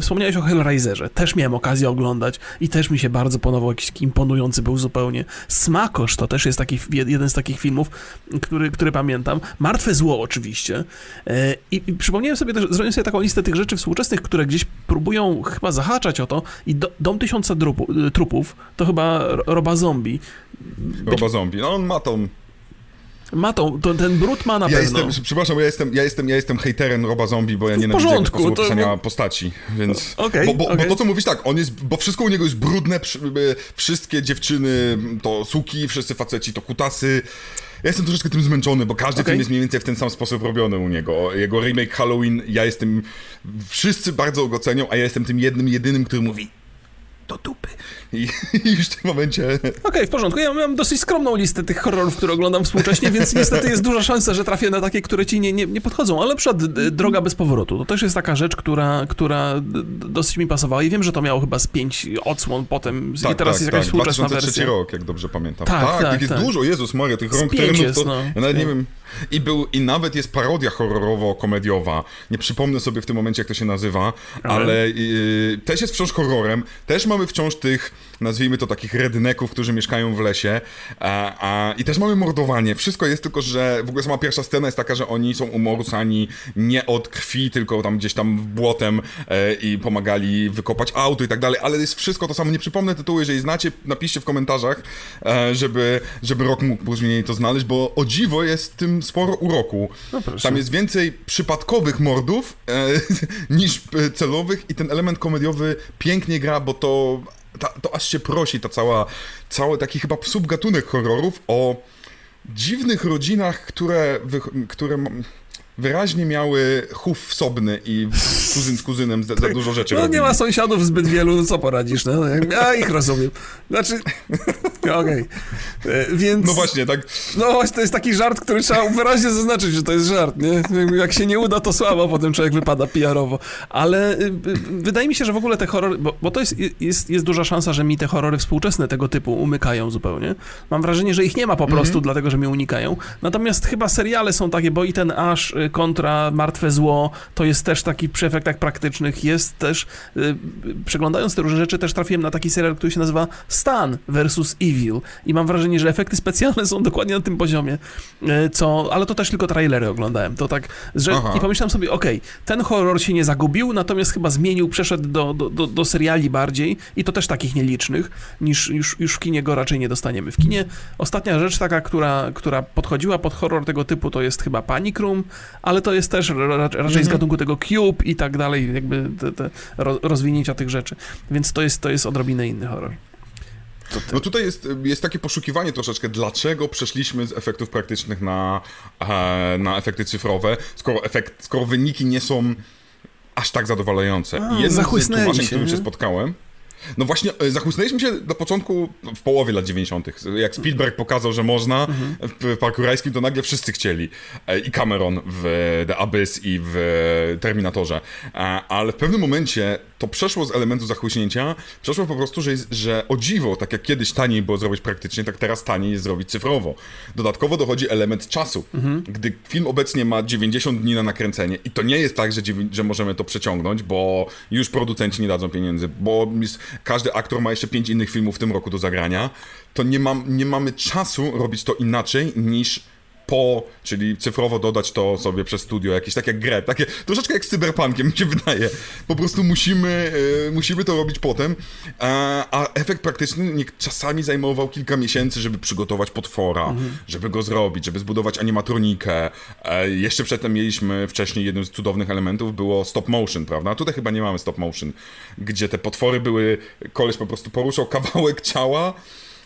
wspomniałeś o Hellraiserze, też miałem okazję oglądać i też mi się bardzo podobał, jakiś imponujący był zupełnie. Smakosz to też jest taki, jeden z takich filmów, który, który pamiętam. Martwe Zło oczywiście. E, I, i przypomniałem sobie też, zrobiłem sobie taką listę tych rzeczy współczesnych, które gdzieś próbują chyba zahaczać o to i do, Dom Tysiąca drupu, Trupów to chyba Roba Zombie.
Roba Zombie, no on ma tą
ma to, to, ten brud ma na
ja
pewno.
Jestem, przepraszam, ja jestem, ja, jestem, ja jestem hejterem Roba Zombie, bo ja nienawidzę porządku, sposobu to... postaci, więc...
Okay,
bo, bo,
okay.
bo, to, co mówisz, tak, on jest, bo wszystko u niego jest brudne, wszystkie dziewczyny to suki, wszyscy faceci to kutasy. Ja jestem troszeczkę tym zmęczony, bo każdy okay. film jest mniej więcej w ten sam sposób robiony u niego. Jego remake Halloween, ja jestem... Wszyscy bardzo go cenią, a ja jestem tym jednym, jedynym, który mówi do dupy. I, i już w tym momencie...
Okej, okay, w porządku. Ja mam dosyć skromną listę tych horrorów, które oglądam współcześnie, więc niestety jest duża szansa, że trafię na takie, które ci nie, nie, nie podchodzą. Ale na przykład e, Droga bez powrotu. To też jest taka rzecz, która, która dosyć mi pasowała i wiem, że to miało chyba z pięć odsłon potem tak, i teraz tak, jest jakaś tak. współczesna
2003
wersja.
rok, jak dobrze pamiętam.
Tak, tak,
tak jest
tak.
dużo. Jezus Maria, tych rąk to...
No.
Ja nawet nie wiem... I, był, I nawet jest parodia horrorowo-komediowa. Nie przypomnę sobie w tym momencie, jak to się nazywa, ale, ale yy, też jest wciąż horrorem. Też mamy wciąż tych nazwijmy to takich redneków, którzy mieszkają w lesie. A, a, I też mamy mordowanie. Wszystko jest tylko, że w ogóle sama pierwsza scena jest taka, że oni są umorsani nie od krwi, tylko tam gdzieś tam błotem e, i pomagali wykopać auto i tak dalej, ale jest wszystko to samo. Nie przypomnę tytułu, jeżeli znacie, napiszcie w komentarzach, e, żeby, żeby rok mógł później to znaleźć, bo o dziwo jest tym sporo uroku. No tam jest więcej przypadkowych mordów e, niż celowych i ten element komediowy pięknie gra, bo to ta, to aż się prosi, ta cała, cały taki chyba subgatunek horrorów o dziwnych rodzinach, które, które wyraźnie miały chów wsobny i kuzyn z kuzynem za, za dużo rzeczy
No
robili.
nie ma sąsiadów zbyt wielu, co poradzisz, no? Ja ich rozumiem. Znaczy, okej. Okay. E, więc...
No właśnie, tak.
No właśnie, to jest taki żart, który trzeba wyraźnie zaznaczyć, że to jest żart, nie? Jak się nie uda, to słabo, potem człowiek wypada PR-owo. Ale y, y, wydaje mi się, że w ogóle te horrory, bo, bo to jest, jest, jest duża szansa, że mi te horrory współczesne tego typu umykają zupełnie. Mam wrażenie, że ich nie ma po prostu, mm -hmm. dlatego, że mnie unikają. Natomiast chyba seriale są takie, bo i ten y, kontra Martwe Zło, to jest też taki przy efektach praktycznych, jest też, yy, przeglądając te różne rzeczy, też trafiłem na taki serial, który się nazywa Stan versus Evil i mam wrażenie, że efekty specjalne są dokładnie na tym poziomie, yy, co, ale to też tylko trailery oglądałem, to tak, że Aha. i pomyślałem sobie, okej, okay, ten horror się nie zagubił, natomiast chyba zmienił, przeszedł do, do, do, do seriali bardziej i to też takich nielicznych, niż już, już w kinie go raczej nie dostaniemy. W kinie ostatnia rzecz taka, która, która podchodziła pod horror tego typu, to jest chyba Panic Room, ale to jest też raczej mm -hmm. z gatunku tego Cube i tak dalej, jakby te, te rozwinięcia tych rzeczy. Więc to jest, to jest odrobinę inny horror.
No tutaj jest, jest takie poszukiwanie troszeczkę, dlaczego przeszliśmy z efektów praktycznych na, e, na efekty cyfrowe, skoro, efekt, skoro wyniki nie są aż tak zadowalające.
A, Jednym z tłumaczeń,
z którym się spotkałem, no właśnie, e, zachłysnęliśmy się na początku, w połowie lat 90. Jak Spielberg pokazał, że można mhm. w Parku Rajskim, to nagle wszyscy chcieli. E, I Cameron w The Abyss i w Terminatorze. E, ale w pewnym momencie to przeszło z elementu zachłyśnięcia, przeszło po prostu, że, jest, że o dziwo, tak jak kiedyś taniej było zrobić praktycznie, tak teraz taniej jest zrobić cyfrowo. Dodatkowo dochodzi element czasu. Mhm. Gdy film obecnie ma 90 dni na nakręcenie i to nie jest tak, że, że możemy to przeciągnąć, bo już producenci nie dadzą pieniędzy, bo każdy aktor ma jeszcze pięć innych filmów w tym roku do zagrania, to nie, mam, nie mamy czasu robić to inaczej niż po, czyli cyfrowo dodać to sobie przez studio, jakieś tak jak grę, takie troszeczkę jak z cyberpunkiem mi się wydaje. Po prostu musimy, e, musimy to robić potem, a, a efekt praktyczny nie, czasami zajmował kilka miesięcy, żeby przygotować potwora, mhm. żeby go zrobić, żeby zbudować animatronikę. E, jeszcze przedtem mieliśmy wcześniej jednym z cudownych elementów było stop motion, prawda? Tutaj chyba nie mamy stop motion, gdzie te potwory były, koleś po prostu poruszał kawałek ciała,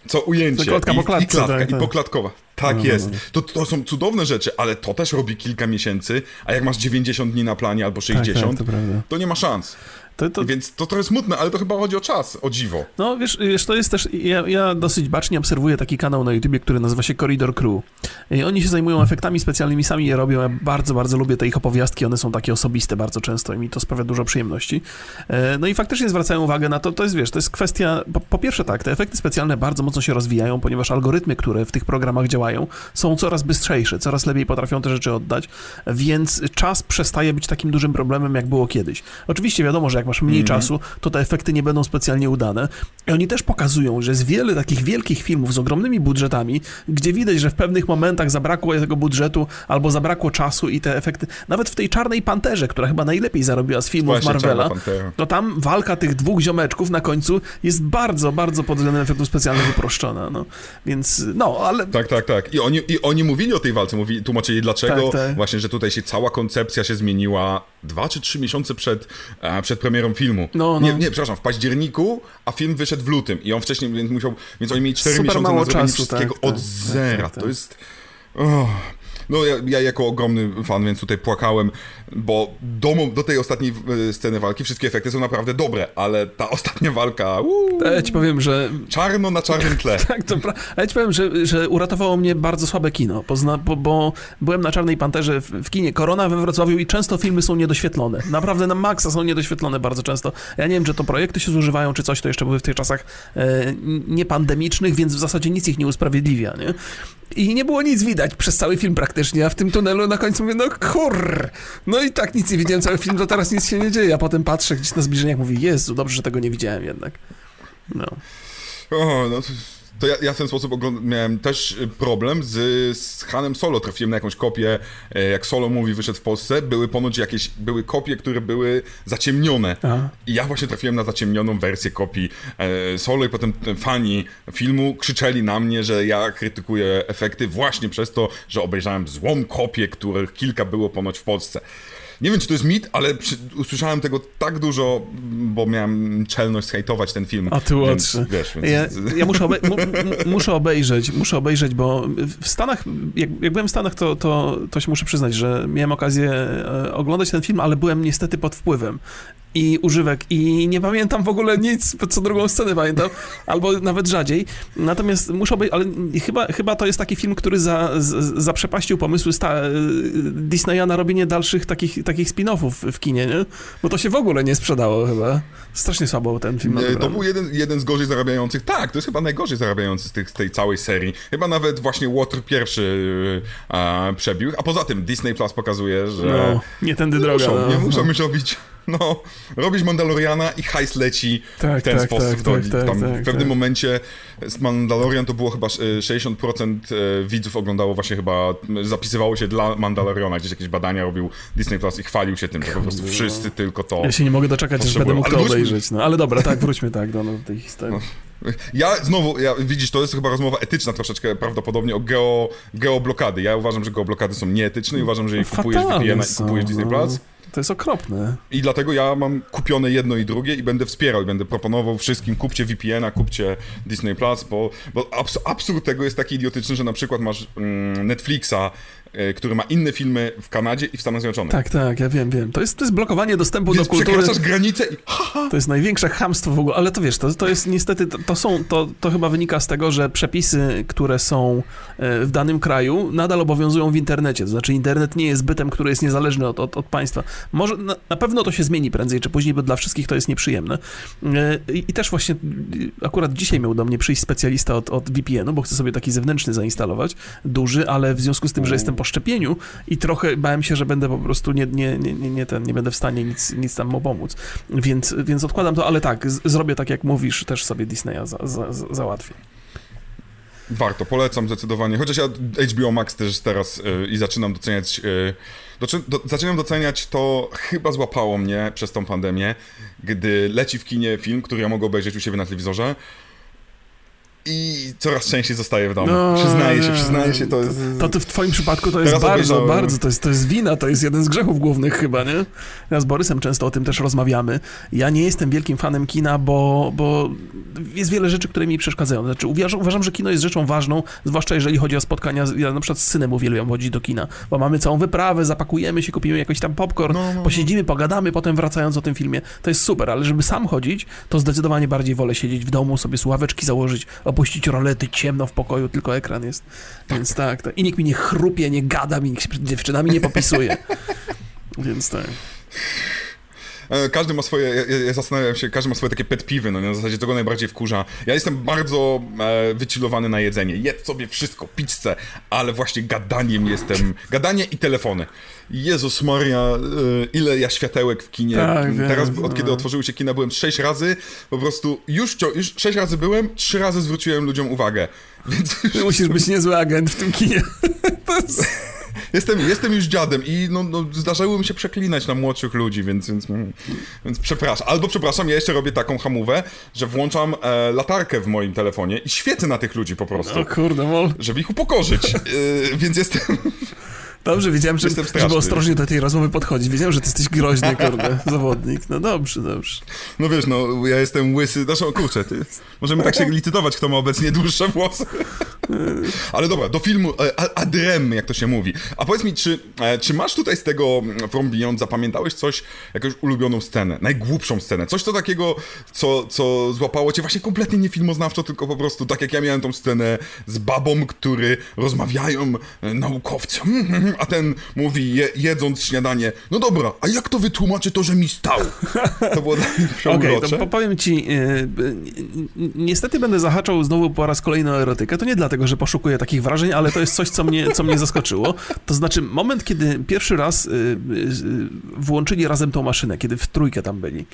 co ujęcie.
Klatka
i,
po klatce,
i klatka,
tak,
i tak. poklatkowa. Tak no, no jest. No. To, to są cudowne rzeczy, ale to też robi kilka miesięcy, a jak masz 90 dni na planie albo 60, tak, tak, to, to, nie ma szans. To, to... Więc to trochę smutne, ale to chyba chodzi o czas, o dziwo.
No wiesz, wiesz to jest też, ja, ja dosyć bacznie obserwuję taki kanał na YouTubie, który nazywa się Corridor Crew. I oni się zajmują efektami specjalnymi, sami je robią, ja bardzo, bardzo lubię te ich opowiastki, one są takie osobiste bardzo często i mi to sprawia dużo przyjemności. E, no i faktycznie zwracają uwagę na to, to jest, wiesz, to jest kwestia, po, po pierwsze tak, te efekty specjalne bardzo mocno się rozwijają, ponieważ algorytmy, które w tych programach działają, działają, są coraz bystrzejsze, coraz lepiej potrafią te rzeczy oddać, więc czas przestaje być takim dużym problemem, jak było kiedyś. Oczywiście wiadomo, że jak masz mniej mm czasu, to te efekty nie będą specjalnie udane. I oni też pokazują, że jest wiele takich wielkich filmów z ogromnymi budżetami, gdzie widać, że w pewnych momentach zabrakło tego budżetu albo zabrakło czasu i te efekty, nawet w tej Czarnej Panterze, która chyba najlepiej zarobiła z filmów Właśnie, Marvela, to tam walka tych dwóch ziomeczków na końcu jest bardzo, bardzo pod względem efektów specjalnych uproszczona, no. Więc, no, ale...
Tak, tak, tak. I oni, i oni mówili o tej walce, mówili, tłumaczyli dlaczego, tak, tak. właśnie, że tutaj się cała koncepcja się zmieniła dwa czy trzy miesiące przed, e, przed premierą filmu. No, no. Nie, nie, przepraszam, w październiku, a film wyszedł w lutym i on wcześniej więc musiał, więc oni mieli cztery miesiące na zrobienie czasu, wszystkiego tak, od tak, zera. Tak, to jest... Oh. No ja, ja, jako ogromny fan, więc tutaj płakałem, bo do, do tej ostatniej e, sceny walki wszystkie efekty są naprawdę dobre, ale ta ostatnia walka... Uu,
ja ci powiem, że...
Czarno na czarnym tle.
tak, to pra... ja ci powiem, że, że uratowało mnie bardzo słabe kino, bo, bo, bo byłem na Czarnej Panterze w, w, kinie Korona we Wrocławiu i często filmy są niedoświetlone. Naprawdę na maksa są niedoświetlone bardzo często. Ja nie wiem, czy to projekty się zużywają, czy coś, to jeszcze były w tych czasach e, niepandemicznych, więc w zasadzie nic ich nie usprawiedliwia, nie? I nie było nic widać przez cały film praktycznie, a w tym tunelu na końcu mówię, no kur, no i tak nic nie widziałem cały film, to teraz nic się nie dzieje, a potem patrzę gdzieś na zbliżeniach, mówię, Jezu, dobrze, że tego nie widziałem jednak. No.
O, no to ja, ja w ten sposób miałem też y, problem z, z Hanem Solo. Trafiłem na jakąś kopię, e, jak Solo mówi wyszedł w Polsce, były ponoć jakieś, były kopie, które były zaciemnione. Aha. I ja właśnie trafiłem na zaciemnioną wersję kopii e, Solo i potem fani filmu krzyczeli na mnie, że ja krytykuję efekty właśnie przez to, że obejrzałem złą kopię, których kilka było ponoć w Polsce. Nie wiem, czy to jest mit, ale przy, usłyszałem tego tak dużo, bo miałem czelność zhejtować ten film.
A ty więc, wiesz, więc... Ja, ja muszę, obe muszę obejrzeć, muszę obejrzeć, bo w Stanach, jak, jak byłem w Stanach, to, to, to się muszę przyznać, że miałem okazję e, oglądać ten film, ale byłem niestety pod wpływem i używek i nie pamiętam w ogóle nic, co drugą scenę pamiętam, albo nawet rzadziej. Natomiast muszę obejrzeć, ale chyba, chyba to jest taki film, który za, zaprzepaścił pomysły sta, Disneya na robienie dalszych takich, takich spin-offów w kinie, nie? Bo to się w ogóle nie sprzedało chyba. Strasznie słabo ten film.
Nie, to był jeden, jeden z gorzej zarabiających. Tak, to jest chyba najgorzej zarabiający z, tych, z tej całej serii. Chyba nawet właśnie Water pierwszy a, przebił. A poza tym Disney Plus pokazuje, że... No,
nie tędy droga.
Muszą, no. Nie muszą już robić no, robisz Mandaloriana i hajs leci tak, w ten tak, sposób. Tak, to, tak, tak, tam tak, w pewnym momencie z Mandalorian to było chyba 60% e, widzów oglądało właśnie chyba, zapisywało się dla Mandaloriana, gdzieś jakieś badania robił Disney Plus i chwalił się tym, że po prostu wszyscy tylko to
Ja się nie mogę doczekać, że będę mógł to obejrzeć. No, ale dobra, tak, wróćmy tak do, do tej historii. No.
Ja znowu, ja, widzisz, to jest chyba rozmowa etyczna troszeczkę prawdopodobnie o geo, geoblokady. Ja uważam, że geoblokady są nieetyczne i uważam, że je kupujesz VPN i kupujesz Disney Plus.
To jest okropne.
I dlatego ja mam kupione jedno i drugie i będę wspierał i będę proponował wszystkim kupcie VPN-a, kupcie Disney Plus, bo, bo abs absurd tego jest taki idiotyczny, że na przykład masz mm, Netflixa, który ma inne filmy w Kanadzie i w Stanach Zjednoczonych.
Tak, tak, ja wiem, wiem. To jest, to jest blokowanie dostępu Więc do kultury.
przekraczasz granicę i...
To jest największe hamstwo w ogóle, ale to wiesz, to, to jest niestety, to, to są, to, to chyba wynika z tego, że przepisy, które są e, w danym kraju, nadal obowiązują w internecie. To znaczy internet nie jest bytem, który jest niezależny od, od, od państwa. Może, na, na, pewno to się zmieni prędzej czy później, bo dla wszystkich to jest nieprzyjemne. E, I, i też właśnie akurat dzisiaj miał do mnie przyjść specjalista od, od VPN-u, bo chcę sobie taki zewnętrzny zainstalować, duży, ale w związku z tym, że jestem po szczepieniu i trochę bałem się, że będę po prostu nie, nie, nie, nie, ten, nie będę w stanie nic, nic tam mu pomóc. Więc, więc odkładam to, ale tak, z, zrobię tak jak mówisz, też sobie Disneya za, za, za, załatwię.
Warto, polecam zdecydowanie. Chociaż ja HBO Max też teraz yy, i zaczynam doceniać. Yy, do, zaczynam doceniać to, chyba złapało mnie przez tą pandemię, gdy leci w kinie film, który ja mogę obejrzeć u siebie na telewizorze i coraz częściej zostaje w domu. No, przyznaję się, przyznaję się, to jest...
To, to w twoim przypadku to jest bardzo, obejrzałem. bardzo, to jest, to jest wina, to jest jeden z grzechów głównych chyba, nie? Ja z Borysem często o tym też rozmawiamy. Ja nie jestem wielkim fanem kina, bo, bo jest wiele rzeczy, które mi przeszkadzają. Znaczy uważam, uważam, że kino jest rzeczą ważną, zwłaszcza jeżeli chodzi o spotkania, ja na przykład z synem uwielbiam chodzić do kina, bo mamy całą wyprawę, zapakujemy się, kupimy jakiś tam popcorn, no, no, no. posiedzimy, pogadamy, potem wracając o tym filmie. To jest super, ale żeby sam chodzić, to zdecydowanie bardziej wolę siedzieć w domu, sobie słuchaweczki założyć, opuścić rolety, ciemno w pokoju, tylko ekran jest. Więc tak, tak. I nikt mi nie chrupie, nie gada mi, nikt się przed dziewczynami nie popisuje. Więc tak.
E, każdy ma swoje, ja, ja, zastanawiam się, każdy ma swoje takie pet piwy, no na zasadzie co go najbardziej wkurza. Ja jestem bardzo e, wychillowany na jedzenie, jedz sobie wszystko, pizzę, ale właśnie gadaniem jestem, gadanie i telefony. Jezus Maria, e, ile ja światełek w kinie. Tak, Teraz, wiem, od kiedy otworzyły się kina, byłem sześć razy, po prostu już, już sześć razy byłem, trzy razy zwróciłem ludziom uwagę. Więc...
Musisz być niezły agent w tym kinie. To jest
jestem, jestem już dziadem i no, no, zdarzało mi się przeklinać na młodszych ludzi, więc, więc, więc przepraszam. Albo przepraszam, ja jeszcze robię taką hamówę, że włączam e, latarkę w moim telefonie i świecę na tych ludzi po prostu.
O kurde, mol.
Żeby ich upokorzyć. E, więc jestem...
Dobrze, wiedziałem, że, żeby ostrożnie do tej rozmowy podchodzić. Wiedziałem, że ty jesteś groźny, kurde, zawodnik. No dobrze, dobrze.
No wiesz, no, ja jestem łysy, znaczy, o kurczę, ty. Możemy tak się licytować, kto ma obecnie dłuższe włosy. Ale dobra, do filmu e, Adrem, jak to się mówi. A powiedz mi, czy, e, czy masz tutaj z tego mm, From Beyond, zapamiętałeś coś, jakąś ulubioną scenę, najgłupszą scenę, coś to takiego, co, co złapało cię właśnie kompletnie nie filmoznawczo, tylko po prostu tak jak ja miałem tą scenę z babą, który rozmawiają e, a ten mówi je, jedząc śniadanie, no dobra, a jak to wytłumaczy to, że mi stał? To było Okej, okay,
to powiem ci, niestety będę zahaczał znowu po raz kolejny o erotykę, to nie dlatego, że poszukuję takich wrażeń, ale to jest coś, co mnie, co mnie zaskoczyło. To znaczy, moment, kiedy pierwszy raz y, y, włączyli razem tą maszynę, kiedy w trójkę tam byli.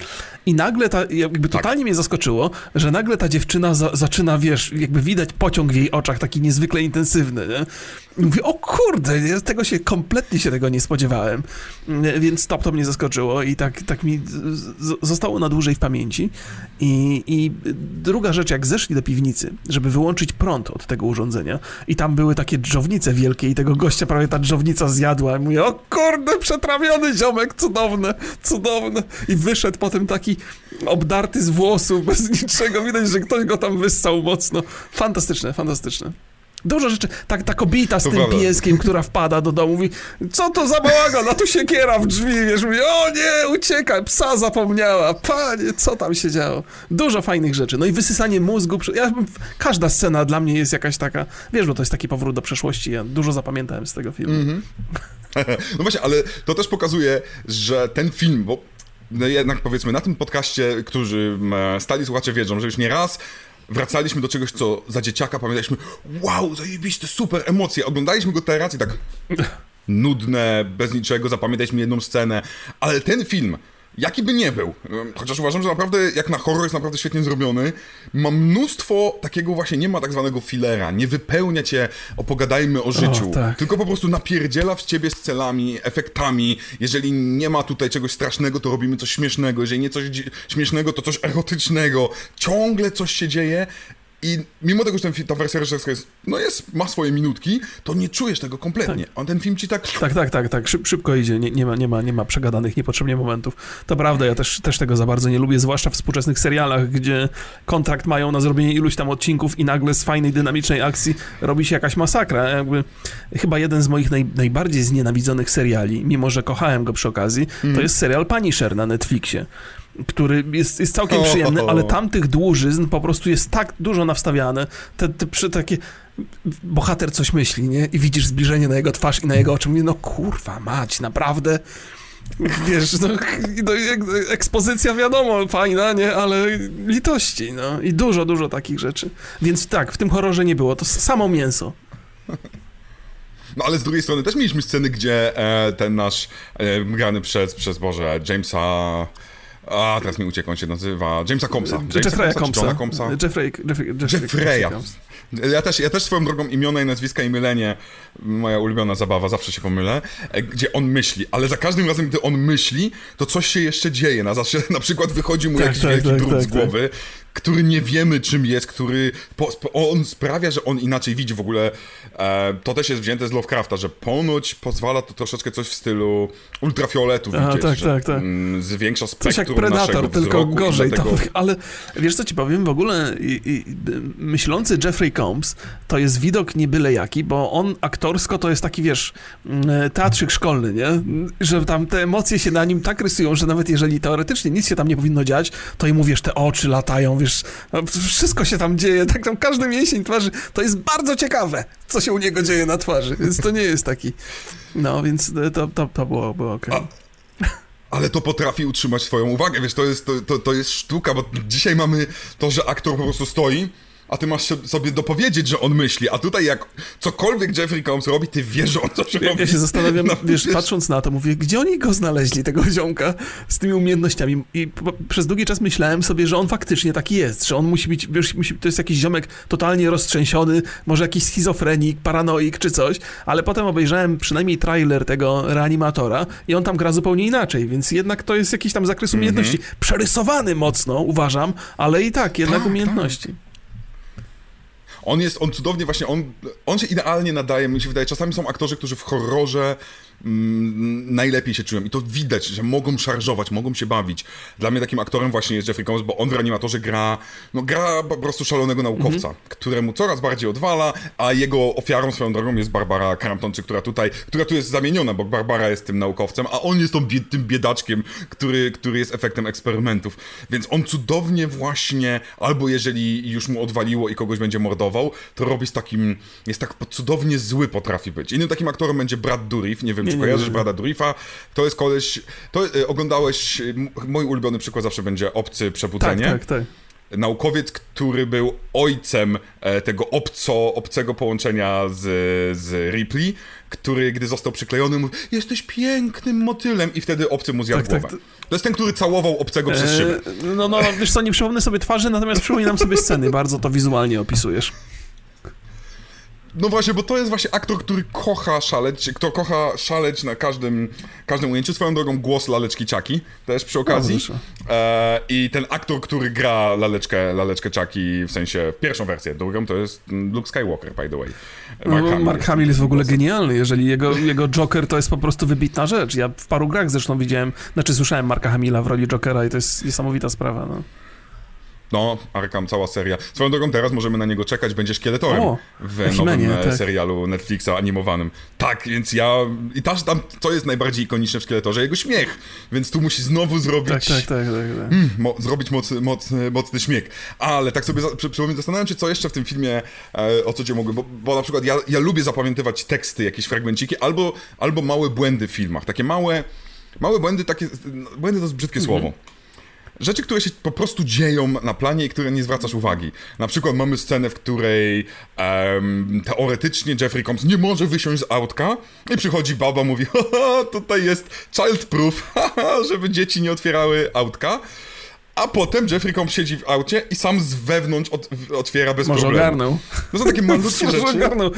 I nagle ta, jakby tak. totalnie tak. mnie zaskoczyło, że nagle ta dziewczyna za, zaczyna, wiesz, jakby widać pociąg w jej oczach, taki niezwykle intensywny, nie? I mówię, o kurde, ja tego się, kompletnie się tego nie spodziewałem. Więc to, to mnie zaskoczyło i tak, tak mi zostało na dłużej w pamięci. I, I druga rzecz, jak zeszli do piwnicy, żeby wyłączyć prąd od tego urządzenia i tam były takie dżownice wielkie i tego gościa prawie ta dżownica zjadła. I mówię, o kurde, przetrawiony ziomek, cudowne, cudowne. I wyszedł potem taki obdarty z włosów, bez niczego. Widać, że ktoś go tam wyssał mocno. Fantastyczne, fantastyczne. Dużo rzeczy. Tak, ta kobieta z to tym prawda. pieskiem, która wpada do domu, mówi, co to za bałagan, a tu siekiera w drzwi, wiesz, mówi, o nie, uciekaj, psa zapomniała, panie, co tam się działo. Dużo fajnych rzeczy. No i wysysanie mózgu. Ja, każda scena dla mnie jest jakaś taka, wiesz, bo to jest taki powrót do przeszłości, ja dużo zapamiętałem z tego filmu. Mm -hmm.
no właśnie, ale to też pokazuje, że ten film, bo no jednak powiedzmy na tym podcaście, którzy stali słuchacze wiedzą, że już nie raz wracaliśmy do czegoś, co za dzieciaka pamiętaliśmy, wow, zajebiste, super emocje. Oglądaliśmy go teraz i tak nudne, bez niczego, zapamiętaliśmy jedną scenę, ale ten film Jaki by nie był, chociaż uważam, że naprawdę jak na horror jest naprawdę świetnie zrobiony, ma mnóstwo takiego właśnie, nie ma tak zwanego filera, nie wypełnia cię opogadajmy o życiu, o, tak. tylko po prostu napierdziela w ciebie z celami, efektami, jeżeli nie ma tutaj czegoś strasznego, to robimy coś śmiesznego, jeżeli nie coś śmiesznego, to coś erotycznego, ciągle coś się dzieje i mimo tego, że ten, ta wersja reżyserska jest, no jest, ma swoje minutki, to nie czujesz tego kompletnie. Tak. On ten film ci tak...
Tak, tak, tak, tak. Szyb, szybko idzie, nie, nie, ma, nie, ma, nie ma przegadanych niepotrzebnie momentów. To prawda, ja też, też tego za bardzo nie lubię, zwłaszcza w współczesnych serialach, gdzie kontrakt mają na zrobienie iluś tam odcinków i nagle z fajnej, dynamicznej akcji robi się jakaś masakra. Jakby, chyba jeden z moich naj, najbardziej znienawidzonych seriali, mimo że kochałem go przy okazji, mm. to mhm. jest serial Punisher na Netflixie który jest, jest całkiem przyjemny, ale tamtych dłużyzn po prostu jest tak dużo nawstawiane, te, te przy takie bohater coś myśli, nie? I widzisz zbliżenie na jego twarz i na jego oczy. Mówię, no kurwa mać, naprawdę wiesz, no, no, ekspozycja wiadomo, fajna, nie, ale litości, no i dużo, dużo takich rzeczy. Więc tak, w tym horrorze nie było, to samo mięso.
No ale z drugiej strony też mieliśmy sceny, gdzie e, ten nasz e, grany przez, przez Boże, Jamesa a, teraz mi uciekł, on się nazywa Jamesa Combsa.
Jeffreya Combsa.
Combsa.
Jeffrey, Jeffrey, Jeffrey,
Jeffreya. Ja też, ja też swoją drogą imiona i nazwiska i mylenie, moja ulubiona zabawa, zawsze się pomylę, e, gdzie on myśli, ale za każdym razem, gdy on myśli, to coś się jeszcze dzieje. Na, zawsze, na przykład wychodzi mu tak, jakiś tak, wielki tak, drut tak, z głowy, który nie wiemy czym jest, który po, on sprawia, że on inaczej widzi w ogóle. E, to też jest wzięte z Lovecrafta, że ponoć pozwala to troszeczkę coś w stylu ultrafioletu Aha, widzieć, tak, że, tak, tak. Mm, zwiększa spektrum Coś jak Predator,
tylko gorzej. Dlatego... To, ale wiesz co ci powiem, w ogóle i, i, myślący Jeffrey Combs to jest widok nie byle jaki, bo on aktorsko to jest taki, wiesz, mm, teatrzyk szkolny, nie? Że tam te emocje się na nim tak rysują, że nawet jeżeli teoretycznie nic się tam nie powinno dziać, to i mówisz, te oczy latają, wiesz, no, wszystko się tam dzieje, tak tam każdy mięsień twarzy, to jest bardzo ciekawe, co się u niego dzieje na twarzy, więc to nie jest taki, no, więc to, to, to było, było okej. Okay.
ale to potrafi utrzymać swoją uwagę, wiesz, to jest, to, to, to jest sztuka, bo dzisiaj mamy to, że aktor po prostu stoi, a ty masz sobie dopowiedzieć, że on myśli, a tutaj jak cokolwiek Jeffrey Combs robi, ty wiesz, że on coś
ja,
robi.
Ja się zastanawiam, no, wiesz, wiesz, patrząc na to, mówię, gdzie oni go znaleźli, tego ziomka, z tymi umiejętnościami i przez długi czas myślałem sobie, że on faktycznie taki jest, że on musi być, wiesz, musi, to jest jakiś ziomek totalnie roztrzęsiony, może jakiś schizofrenik, paranoik czy coś, ale potem obejrzałem przynajmniej trailer tego reanimatora i on tam gra zupełnie inaczej, więc jednak to jest jakiś tam zakres umiejętności, mm -hmm. przerysowany mocno, uważam, ale i tak, jednak tak, umiejętności. Tak.
On jest, on cudownie właśnie, on, on się idealnie nadaje, mi się wydaje, czasami są aktorzy, którzy w horrorze mm, najlepiej się czują i to widać, że mogą szarżować, mogą się bawić. Dla mnie takim aktorem właśnie jest Jeffrey Combs, bo on w Reanimatorze gra, no gra po prostu szalonego naukowca, -hmm. któremu coraz bardziej odwala, a jego ofiarą swoją drogą jest Barbara Crampton, czy która tutaj, która tu jest zamieniona, bo Barbara jest tym naukowcem, a on jest tą, tym biedaczkiem, który, który jest efektem eksperymentów. Więc on cudownie właśnie, albo jeżeli już mu odwaliło i kogoś będzie mordował, to robi z takim, jest tak cudownie zły potrafi być. Innym takim aktorem będzie Brad Dourif, nie wiem, nie, czy kojarzysz Brada Dourifa, to jest koleś, to y, oglądałeś, mój ulubiony przykład zawsze będzie Obcy Przebudzenie.
Tak, tak, tak
naukowiec, który był ojcem e, tego obco, obcego połączenia z, z Ripley, który gdy został przyklejony mówił, jesteś pięknym motylem i wtedy obcy mu zjadł tak, tak głowę. Tak, to jest ten, który całował obcego przez e, szybę.
no, no, wiesz co, nie przypomnę sobie twarzy, natomiast przypominam sobie sceny, bardzo to wizualnie opisujesz.
No właśnie, bo to jest właśnie aktor, który kocha szaleć, kto kocha szaleć na każdym, każdym ujęciu. Swoją drogą głos Laleczki Czaki też przy okazji. e, I ten aktor, który gra Laleczkę, Laleczkę Czaki, w sensie pierwszą wersję, drugą to jest Luke Skywalker, by the way.
Mark, no, Hamill, Mark Hamill jest w ogóle genialny, jeżeli jego, jego Joker to jest po prostu wybitna rzecz. Ja w paru grach zresztą widziałem, znaczy słyszałem Marka Hamila w roli Jokera i to jest niesamowita sprawa. No.
No, Arkham, cała seria. Swoją drogą teraz możemy na niego czekać, będzie szkieletorem o, w nowym e, tak. serialu Netflixa animowanym. Tak, więc ja... I też tam, co jest najbardziej ikoniczne w szkieletorze? Jego śmiech. Więc tu musi znowu zrobić...
Tak, tak, tak. tak, tak.
Mm, mo, zrobić moc, moc, mocny śmiech. Ale tak sobie za, przy, zastanawiam się, co jeszcze w tym filmie, e, o co cię mogłem... Bo, bo na przykład ja, ja lubię zapamiętywać teksty, jakieś fragmenciki, albo, albo małe błędy w filmach. Takie małe... Małe błędy, takie... Błędy to jest brzydkie mhm. słowo rzeczy, które się po prostu dzieją na planie i które nie zwracasz uwagi. Na przykład mamy scenę, w której um, teoretycznie Jeffrey Combs nie może wysiąść z autka i przychodzi baba, mówi, haha, tutaj jest child proof, żeby dzieci nie otwierały autka. A potem Jeffrey Combs siedzi w aucie i sam z wewnątrz ot otwiera bez
Może
problemu.
ogarnął.
To są takie malutkie rzeczy. Może ogarnął.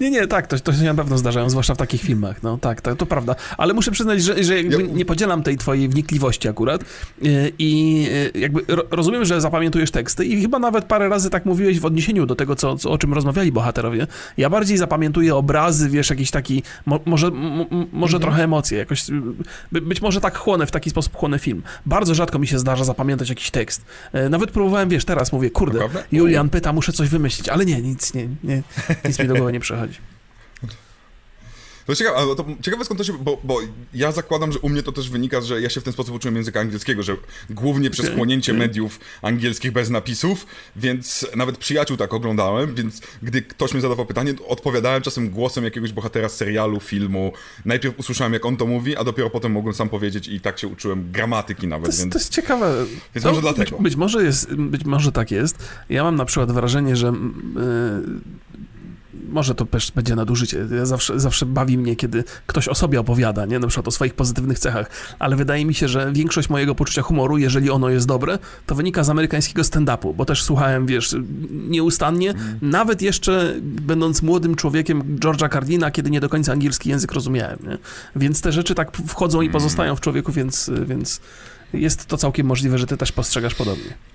Nie, nie, tak, to, to się na pewno zdarzają, zwłaszcza w takich filmach. No tak, tak to prawda. Ale muszę przyznać, że, że ja... nie podzielam tej twojej wnikliwości akurat y, i y, jakby rozumiem, że zapamiętujesz teksty i chyba nawet parę razy tak mówiłeś w odniesieniu do tego, co, co o czym rozmawiali bohaterowie. Ja bardziej zapamiętuję obrazy, wiesz, jakiś taki, mo, może, może mhm. trochę emocje, jakoś, by, być może tak chłonę, w taki sposób chłonę film. Bardzo rzadko mi się zdarza zapamiętać jakiś tekst. E, nawet próbowałem, wiesz, teraz mówię, kurde, Julian pyta, muszę coś wymyślić, ale nie, nic, nie, nie, nic mi do głowy nie przechodzi.
To ciekawe, to ciekawe skąd to się, bo, bo, ja zakładam, że u mnie to też wynika, że ja się w ten sposób uczyłem języka angielskiego, że głównie przez chłonięcie mediów angielskich bez napisów, więc nawet przyjaciół tak oglądałem, więc gdy ktoś mi zadawał pytanie, odpowiadałem czasem głosem jakiegoś bohatera serialu, filmu. Najpierw usłyszałem, jak on to mówi, a dopiero potem mogłem sam powiedzieć i tak się uczyłem gramatyki nawet.
To jest,
więc,
to jest ciekawe.
Więc może dlatego.
Być, być, może jest, być może tak jest. Ja mam na przykład wrażenie, że yy, może to też będzie nadużycie. Ja zawsze, zawsze bawi mnie, kiedy ktoś o sobie opowiada, nie? na przykład o swoich pozytywnych cechach, ale wydaje mi się, że większość mojego poczucia humoru, jeżeli ono jest dobre, to wynika z amerykańskiego stand-upu, bo też słuchałem, wiesz, nieustannie, mm. nawet jeszcze będąc młodym człowiekiem George'a Cardina, kiedy nie do końca angielski język rozumiałem, nie? Więc te rzeczy tak wchodzą i mm. pozostają w człowieku, więc, więc jest to całkiem możliwe, że ty też postrzegasz podobnie.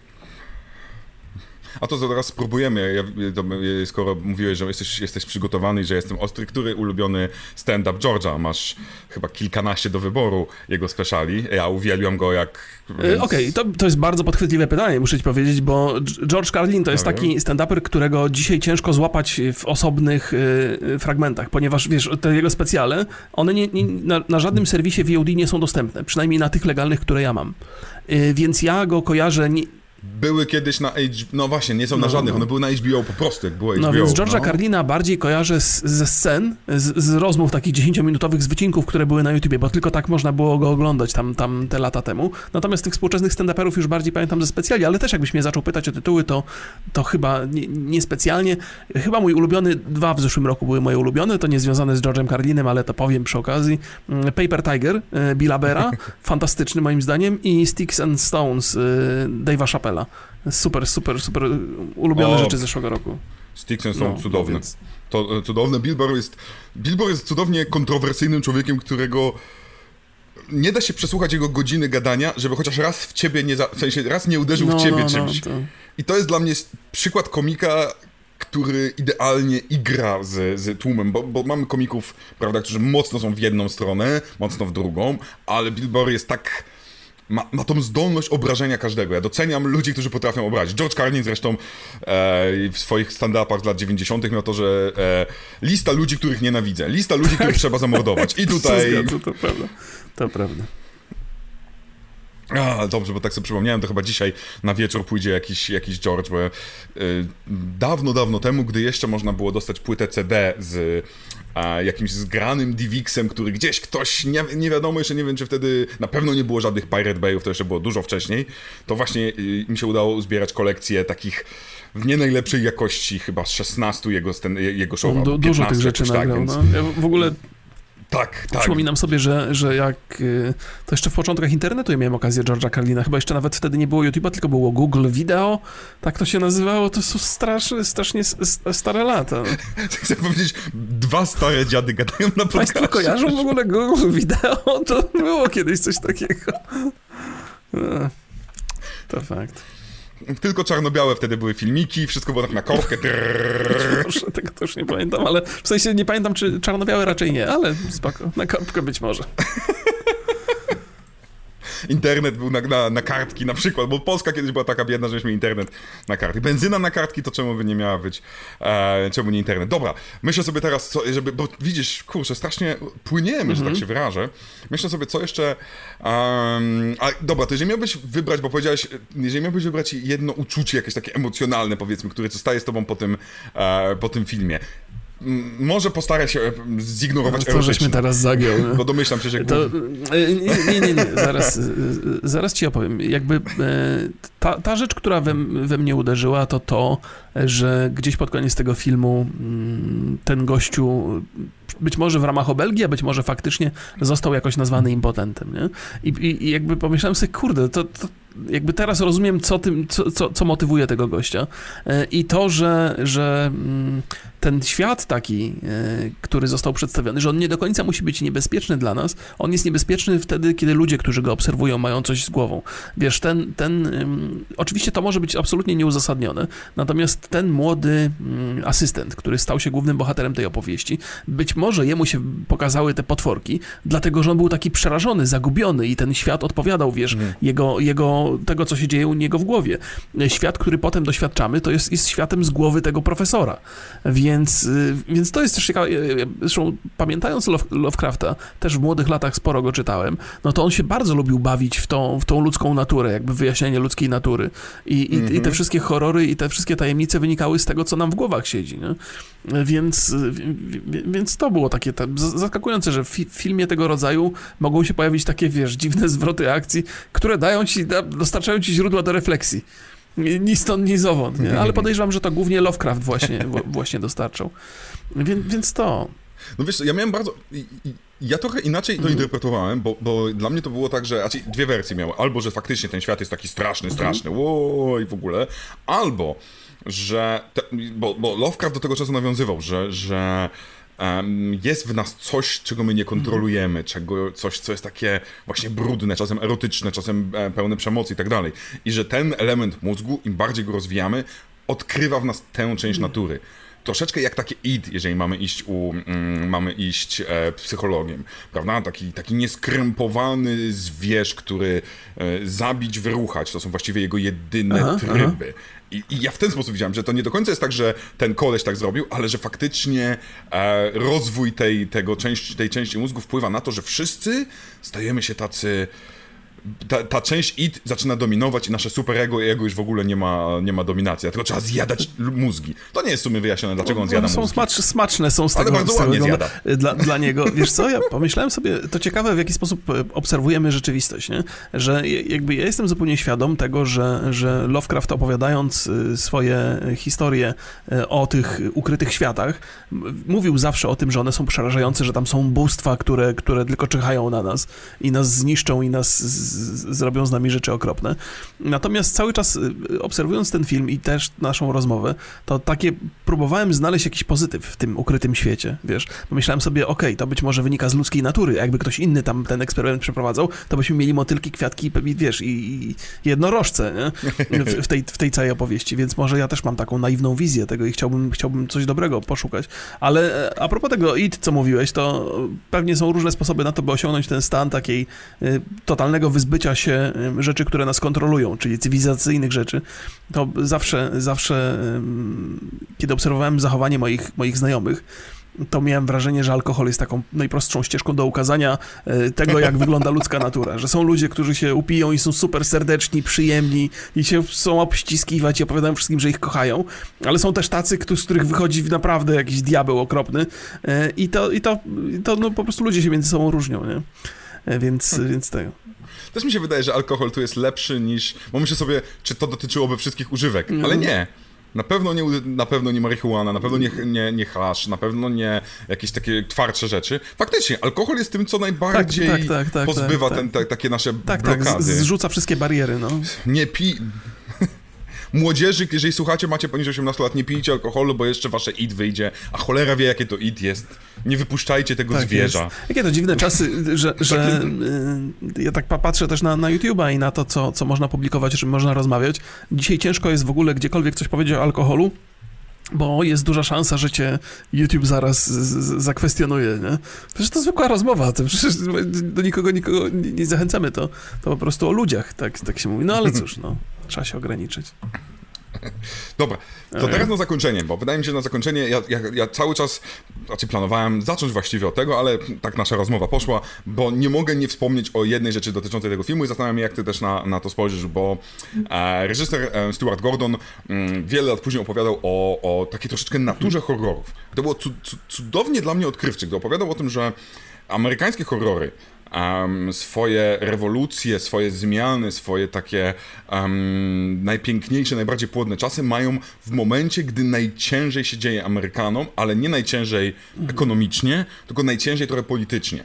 A to zaraz spróbujemy. Ja, to, skoro mówiłeś, że jesteś, jesteś przygotowany i że jestem ostry, który ulubiony stand-up George'a? Masz chyba kilkanaście do wyboru jego speciali. Ja uwielbiam go jak...
E, więc... Okej, okay, to, to jest bardzo podchwytliwe pytanie, muszę ci powiedzieć, bo George Carlin to jest taki stand-uper, którego dzisiaj ciężko złapać w osobnych y, fragmentach, ponieważ wiesz, te jego specjale, one nie, nie, na, na żadnym serwisie VOD nie są dostępne, przynajmniej na tych legalnych, które ja mam. Y, więc ja go kojarzę nie,
były kiedyś na HBO, no właśnie, nie są na no, żadnych, no. one były na HBO po prostu, jak było HBO.
No więc George'a no. Carlina bardziej kojarzę z, ze scen, z, z rozmów takich 10-minutowych, z wycinków, które były na YouTubie, bo tylko tak można było go oglądać tam, tam te lata temu. Natomiast tych współczesnych stand-uperów już bardziej pamiętam ze specjali, ale też jakbyś mnie zaczął pytać o tytuły, to, to chyba niespecjalnie. Nie chyba mój ulubiony, dwa w zeszłym roku były moje ulubione, to nie związane z George'em Carlinem, ale to powiem przy okazji. Mm, Paper Tiger, e, Billa Bera, fantastyczny moim zdaniem i Sticks and Stones, e, Dave'a Super, super, super ulubione o, rzeczy zeszłego roku.
Sticksy są no, cudowne. Więc... To e, cudowne. Billboard jest, Billboard jest cudownie kontrowersyjnym człowiekiem, którego nie da się przesłuchać jego godziny gadania, żeby chociaż raz w ciebie nie, za, w sensie raz nie uderzył no, w ciebie no, czymś. No, to... I to jest dla mnie przykład komika, który idealnie igra z, z tłumem, bo, bo, mamy komików, prawda, którzy mocno są w jedną stronę, mocno w drugą, ale Billboard jest tak ma, ma tą zdolność obrażenia każdego. Ja doceniam ludzi, którzy potrafią obrazić. George Carlin zresztą e, w swoich stand-upach z lat 90. miał to, że e, lista ludzi, których nienawidzę, lista ludzi, których trzeba zamordować. I tutaj...
Zgadza, to prawda. To prawda.
A, dobrze, bo tak sobie przypomniałem, to chyba dzisiaj na wieczór pójdzie jakiś, jakiś George, bo y, dawno, dawno temu, gdy jeszcze można było dostać płytę CD z a, jakimś zgranym DivXem, który gdzieś ktoś, nie, nie wiadomo jeszcze, nie wiem czy wtedy, na pewno nie było żadnych Pirate Bayów, to jeszcze było dużo wcześniej, to właśnie y, mi się udało uzbierać kolekcję takich w nie najlepszej jakości, chyba z 16 jego, jego show.
Du dużo tych rzeczy tak, nagrał, więc... no. ja w ogóle
tak, tak.
Przypominam sobie, że, że jak y, to jeszcze w początkach internetu ja miałem okazję George'a Carlina, chyba jeszcze nawet wtedy nie było YouTube'a, tylko było Google Video, tak to się nazywało, to są strasznie, strasznie stare lata.
Chcę powiedzieć, dwa stare dziady gadają na podcaście.
Państwo kojarzą w ogóle Google Video? To było kiedyś coś takiego. No, to fakt.
Tylko czarno-białe wtedy były filmiki, wszystko było tak na korbkę.
Może, tego też nie pamiętam, ale w sensie nie pamiętam, czy czarno-białe raczej nie, ale spoko, na korbkę być może
internet był na, na, na, kartki na przykład, bo Polska kiedyś była taka biedna, że mieliśmy internet na kartki. Benzyna na kartki, to czemu by nie miała być, e, czemu nie internet? Dobra, myślę sobie teraz, co, żeby, bo widzisz, kurczę, strasznie płyniemy, mm -hmm. że tak mhm. się wyrażę. Myślę sobie, co jeszcze, um, a dobra, to jeżeli miałbyś wybrać, bo powiedziałeś, jeżeli miałbyś wybrać jedno uczucie, jakieś takie emocjonalne, powiedzmy, które zostaje z tobą po tym, e, po tym filmie, może postarę się e, zignorować
no, To żeśmy teraz zagiął.
Bo domyślam się, że...
To, e, nie, nie, nie, zaraz, e, zaraz ci opowiem. Jakby ta, ta rzecz, która we, we mnie uderzyła, to to, że gdzieś pod koniec tego filmu mm, ten gościu być może w ramach obelgi, a być może faktycznie został jakoś nazwany impotentem, nie? I, i, i jakby pomyślałem sobie, kurde, to, to jakby teraz rozumiem, co, tym, co, co, co motywuje tego gościa. I to, że, że mm, ten świat taki, e, który został przedstawiony, że on nie do końca musi być niebezpieczny dla nas, on jest niebezpieczny wtedy, kiedy ludzie, którzy go obserwują, mają coś z głową. Wiesz, ten, ten oczywiście to może być absolutnie nieuzasadnione, natomiast ten młody mm, asystent, który stał się głównym bohaterem tej opowieści, być może jemu się pokazały te potworki, dlatego, że on był taki przerażony, zagubiony i ten świat odpowiadał, wiesz, mm. jego, jego, tego, co się dzieje u niego w głowie. Świat, który potem doświadczamy, to jest, jest światem z głowy tego profesora. Więc więc, y, więc to jest też ciekawe. Zresztą pamiętając Lovecrafta, też w młodych latach sporo go czytałem, no to on się bardzo lubił bawić w tą, w tą ludzką naturę, jakby wyjaśnienie ludzkiej natury. I, i, mm -hmm. i te mhm. wszystkie horrory i te wszystkie tajemnice wynikały z tego, co nam w głowach siedzi. Nie? Więc, więc to było takie zaskakujące, że w filmie tego rodzaju mogą się pojawić takie, wiesz, dziwne zwroty akcji, które dają ci, dostarczają ci źródła do refleksji. Ni stąd, ni zowąd, nie? ale podejrzewam, że to głównie Lovecraft właśnie, właśnie dostarczał. Więc, więc to.
No wiesz, ja miałem bardzo. Ja trochę inaczej to mm. interpretowałem, bo, bo dla mnie to było tak, że. Znaczy, dwie wersje miały. Albo, że faktycznie ten świat jest taki straszny, mhm. straszny, mm. i w ogóle. Albo, że. Te, bo, bo Lovecraft do tego czasu nawiązywał, że. że jest w nas coś, czego my nie kontrolujemy, czego, coś, co jest takie właśnie brudne, czasem erotyczne, czasem e, pełne przemocy i tak dalej. I że ten element mózgu, im bardziej go rozwijamy, odkrywa w nas tę część natury troszeczkę jak takie id, jeżeli mamy iść u, mm, mamy iść e, psychologiem, prawda? Taki, taki nieskrępowany zwierz, który e, zabić, wyruchać, to są właściwie jego jedyne aha, tryby. Aha. I, I, ja w ten sposób widziałem, że to nie do końca jest tak, że ten koleś tak zrobił, ale że faktycznie e, rozwój tej, tego części, tej części mózgu wpływa na to, że wszyscy stajemy się tacy ta, ta, część id zaczyna dominować i nasze superego i jego już w ogóle nie ma, nie ma dominacji, tylko trzeba zjadać mózgi. To nie jest w sumie wyjaśnione, dlaczego on zjada
są
mózgi.
Smacz, smaczne są z tego,
Ale bardzo ładnie zjada.
Dla, dla niego. Wiesz co, ja pomyślałem sobie, to ciekawe w jaki sposób e, obserwujemy rzeczywistość, nie? Że jakby ja jestem zupełnie świadom tego, że, że Lovecraft opowiadając e, swoje historie e, o tych ukrytych światach, mówił zawsze o tym, że one są przerażające, że tam są bóstwa, które, które tylko czyhają na nas i nas zniszczą i nas zrobią z nami rzeczy okropne. Natomiast cały czas y, obserwując ten film i też naszą rozmowę, to takie próbowałem znaleźć jakiś pozytyw w tym ukrytym świecie, wiesz. Pomyślałem sobie, okej, okay, to być może wynika z ludzkiej natury, jakby ktoś inny tam ten eksperyment przeprowadzał, to byśmy mieli motylki, kwiatki, wiesz, i, i jednorożce, nie? W, w, tej, w tej całej opowieści, więc może ja też mam taką naiwną wizję tego i chciałbym, chciałbym coś dobrego poszukać. Ale e, a propos tego IT, co mówiłeś, to pewnie są różne sposoby na to, by osiągnąć ten stan takiej y, totalnego wyzbycia się rzeczy, które nas kontrolują, czyli cywilizacyjnych rzeczy. To zawsze, zawsze, kiedy obserwowałem zachowanie moich, moich znajomych, to miałem wrażenie, że alkohol jest taką najprostszą ścieżką do ukazania e, tego, jak wygląda ludzka natura. Że są ludzie, którzy się upiją i są super serdeczni, przyjemni i się są obściskiwać i opowiadają wszystkim, że ich kochają, ale są też tacy, z których wychodzi naprawdę jakiś diabeł okropny e, i to, i to, i to no, po prostu ludzie się między sobą różnią, nie? E, więc, hmm. więc tego.
Też mi się wydaje, że alkohol tu jest lepszy niż. Bo myślę sobie, czy to dotyczyłoby wszystkich używek, ale no. nie. Na pewno nie, na pewno nie marihuana, na pewno nie, nie, nie hash, na pewno nie jakieś takie twardsze rzeczy. Faktycznie, alkohol jest tym, co najbardziej tak, tak, tak, pozbywa ten, takie nasze blokady. Tak,
zrzuca wszystkie bariery, no.
Nie pi młodzieży, jeżeli słuchacie, macie poniżej 18 lat, nie pijcie alkoholu, bo jeszcze wasze id wyjdzie, a cholera wie, jakie to id jest. Nie wypuszczajcie tego tak zwierza. Jest.
Jakie to dziwne czasy, że, że y, ja tak patrzę też na, na YouTube'a i na to, co, co można publikować, o czym można rozmawiać. Dzisiaj ciężko jest w ogóle gdziekolwiek coś powiedzieć o alkoholu, bo jest duża szansa, że cię YouTube zaraz zakwestionuje, nie? Przecież to zwykła rozmowa, to przecież do nikogo, nikogo nie zachęcamy, to, to po prostu o ludziach, tak, tak się mówi. No ale cóż, no. Trzeba się ograniczyć.
Dobra, to teraz na zakończenie, bo wydaje mi się, że na zakończenie ja, ja, ja, cały czas, znaczy planowałem zacząć właściwie od tego, ale tak nasza rozmowa poszła, bo nie mogę nie wspomnieć o jednej rzeczy dotyczącej tego filmu i zastanawiam się, jak ty też na, na to spojrzysz, bo e, reżyser e, Stuart Gordon m, mm, wiele lat później opowiadał o, o takiej troszeczkę naturze horrorów. To było cudownie dla mnie odkrywcze, gdy opowiadał o tym, że amerykańskie horrory um, swoje rewolucje, swoje zmiany, swoje takie um, najpiękniejsze, najbardziej płodne czasy mają w momencie, gdy najciężej się dzieje Amerykanom, ale nie najciężej ekonomicznie, tylko najciężej trochę politycznie.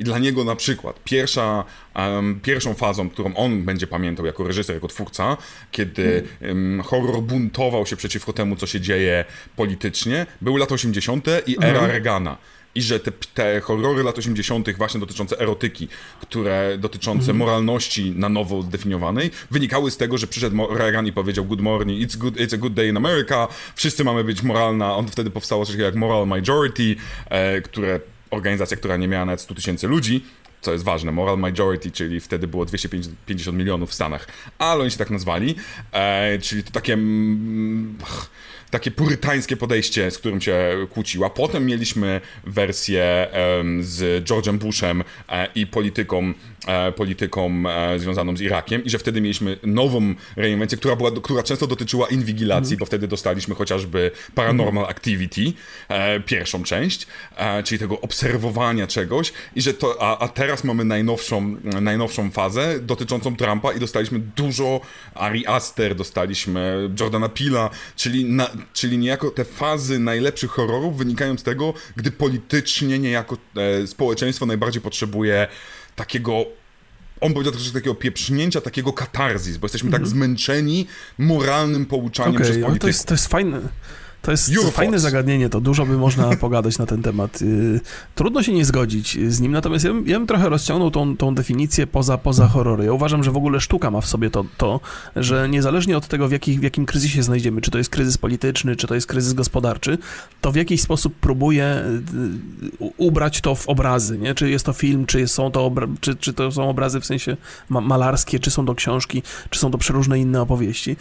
I dla niego na przykład pierwsza, um, pierwszą fazą, którą on będzie pamiętał jako reżyser, jako twórca, kiedy um, horror buntował się przeciwko temu, co się dzieje politycznie, były lata 80. i era mhm. Reagana i że te, te horrory lat 80., właśnie dotyczące erotyki, które dotyczące mm. moralności na nowo zdefiniowanej, wynikały z tego, że przyszedł Reagan i powiedział Good morning, it's, good, it's a good day in America, wszyscy mamy być moralna. On wtedy powstało coś jak Moral Majority, e, które organizacja, która nie miała nawet 100 tysięcy ludzi, co jest ważne, Moral Majority, czyli wtedy było 250 milionów w Stanach, ale oni się tak nazwali, e, czyli to takie... Mm, takie purytańskie podejście, z którym się kłóciła. Potem mieliśmy wersję z George'em Bushem e, i polityką, e, polityką e, związaną z Irakiem i że wtedy mieliśmy nową reinwencję, która, była, która często dotyczyła inwigilacji, mm. bo wtedy dostaliśmy chociażby Paranormal Activity, e, pierwszą część, czyli tego obserwowania czegoś i że to, a, a teraz mamy najnowszą, najnowszą fazę dotyczącą Trumpa i dostaliśmy dużo Ari Aster, dostaliśmy Jordana Pila, czyli na, czyli niejako te fazy najlepszych horrorów wynikają z tego, gdy politycznie niejako e, społeczeństwo najbardziej potrzebuje takiego on powiedział troszeczkę takiego pieprznięcia, takiego katarzis, bo jesteśmy mm -hmm. tak mhm. zmęczeni moralnym pouczaniem okay, przez polityków.
To jest, to jest fajne. To jest Your fajne thoughts. zagadnienie, to dużo by można pogadać na ten temat. Y, trudno się nie zgodzić z nim, natomiast ja bym, ja bym trochę rozciągnął tą, tą definicję poza, poza horrory. Ja uważam, że w ogóle sztuka ma w sobie to, to że niezależnie od tego, w, jakich, w jakim kryzysie znajdziemy, czy to jest kryzys polityczny, czy to jest kryzys gospodarczy, to w jakiś sposób próbuje y, ubrać to w obrazy, nie? Czy jest to film, czy są to, czy, czy to są obrazy w sensie malarskie, czy są to książki, czy są to przeróżne inne opowieści.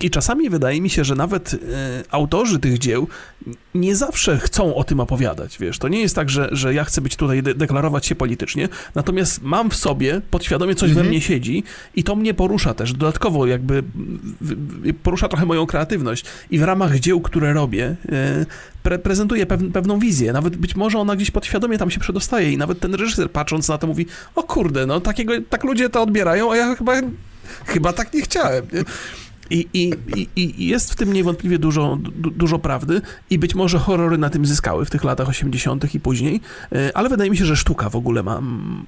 I czasami wydaje mi się, że nawet y, autorzy tych tych dzieł nie zawsze chcą o tym opowiadać, wiesz. To nie jest tak, że, że ja chcę być tutaj, de deklarować się politycznie, natomiast mam w sobie, podświadomie coś mhm. we mnie siedzi i to mnie porusza też. Dodatkowo jakby porusza trochę moją kreatywność i w ramach dzieł, które robię, e, pre prezentuję pew pewną wizję. Nawet być może ona gdzieś podświadomie tam się przedostaje i nawet ten reżyser patrząc na to mówi, o kurde, no takiego, tak ludzie to odbierają, a ja chyba, chyba tak nie chciałem. Nie? I, i, i, jest w tym niewątpliwie dużo, du, dużo prawdy i być może horrory na tym zyskały w tych latach 80. i później, e, ale wydaje mi się, że sztuka w ogóle ma,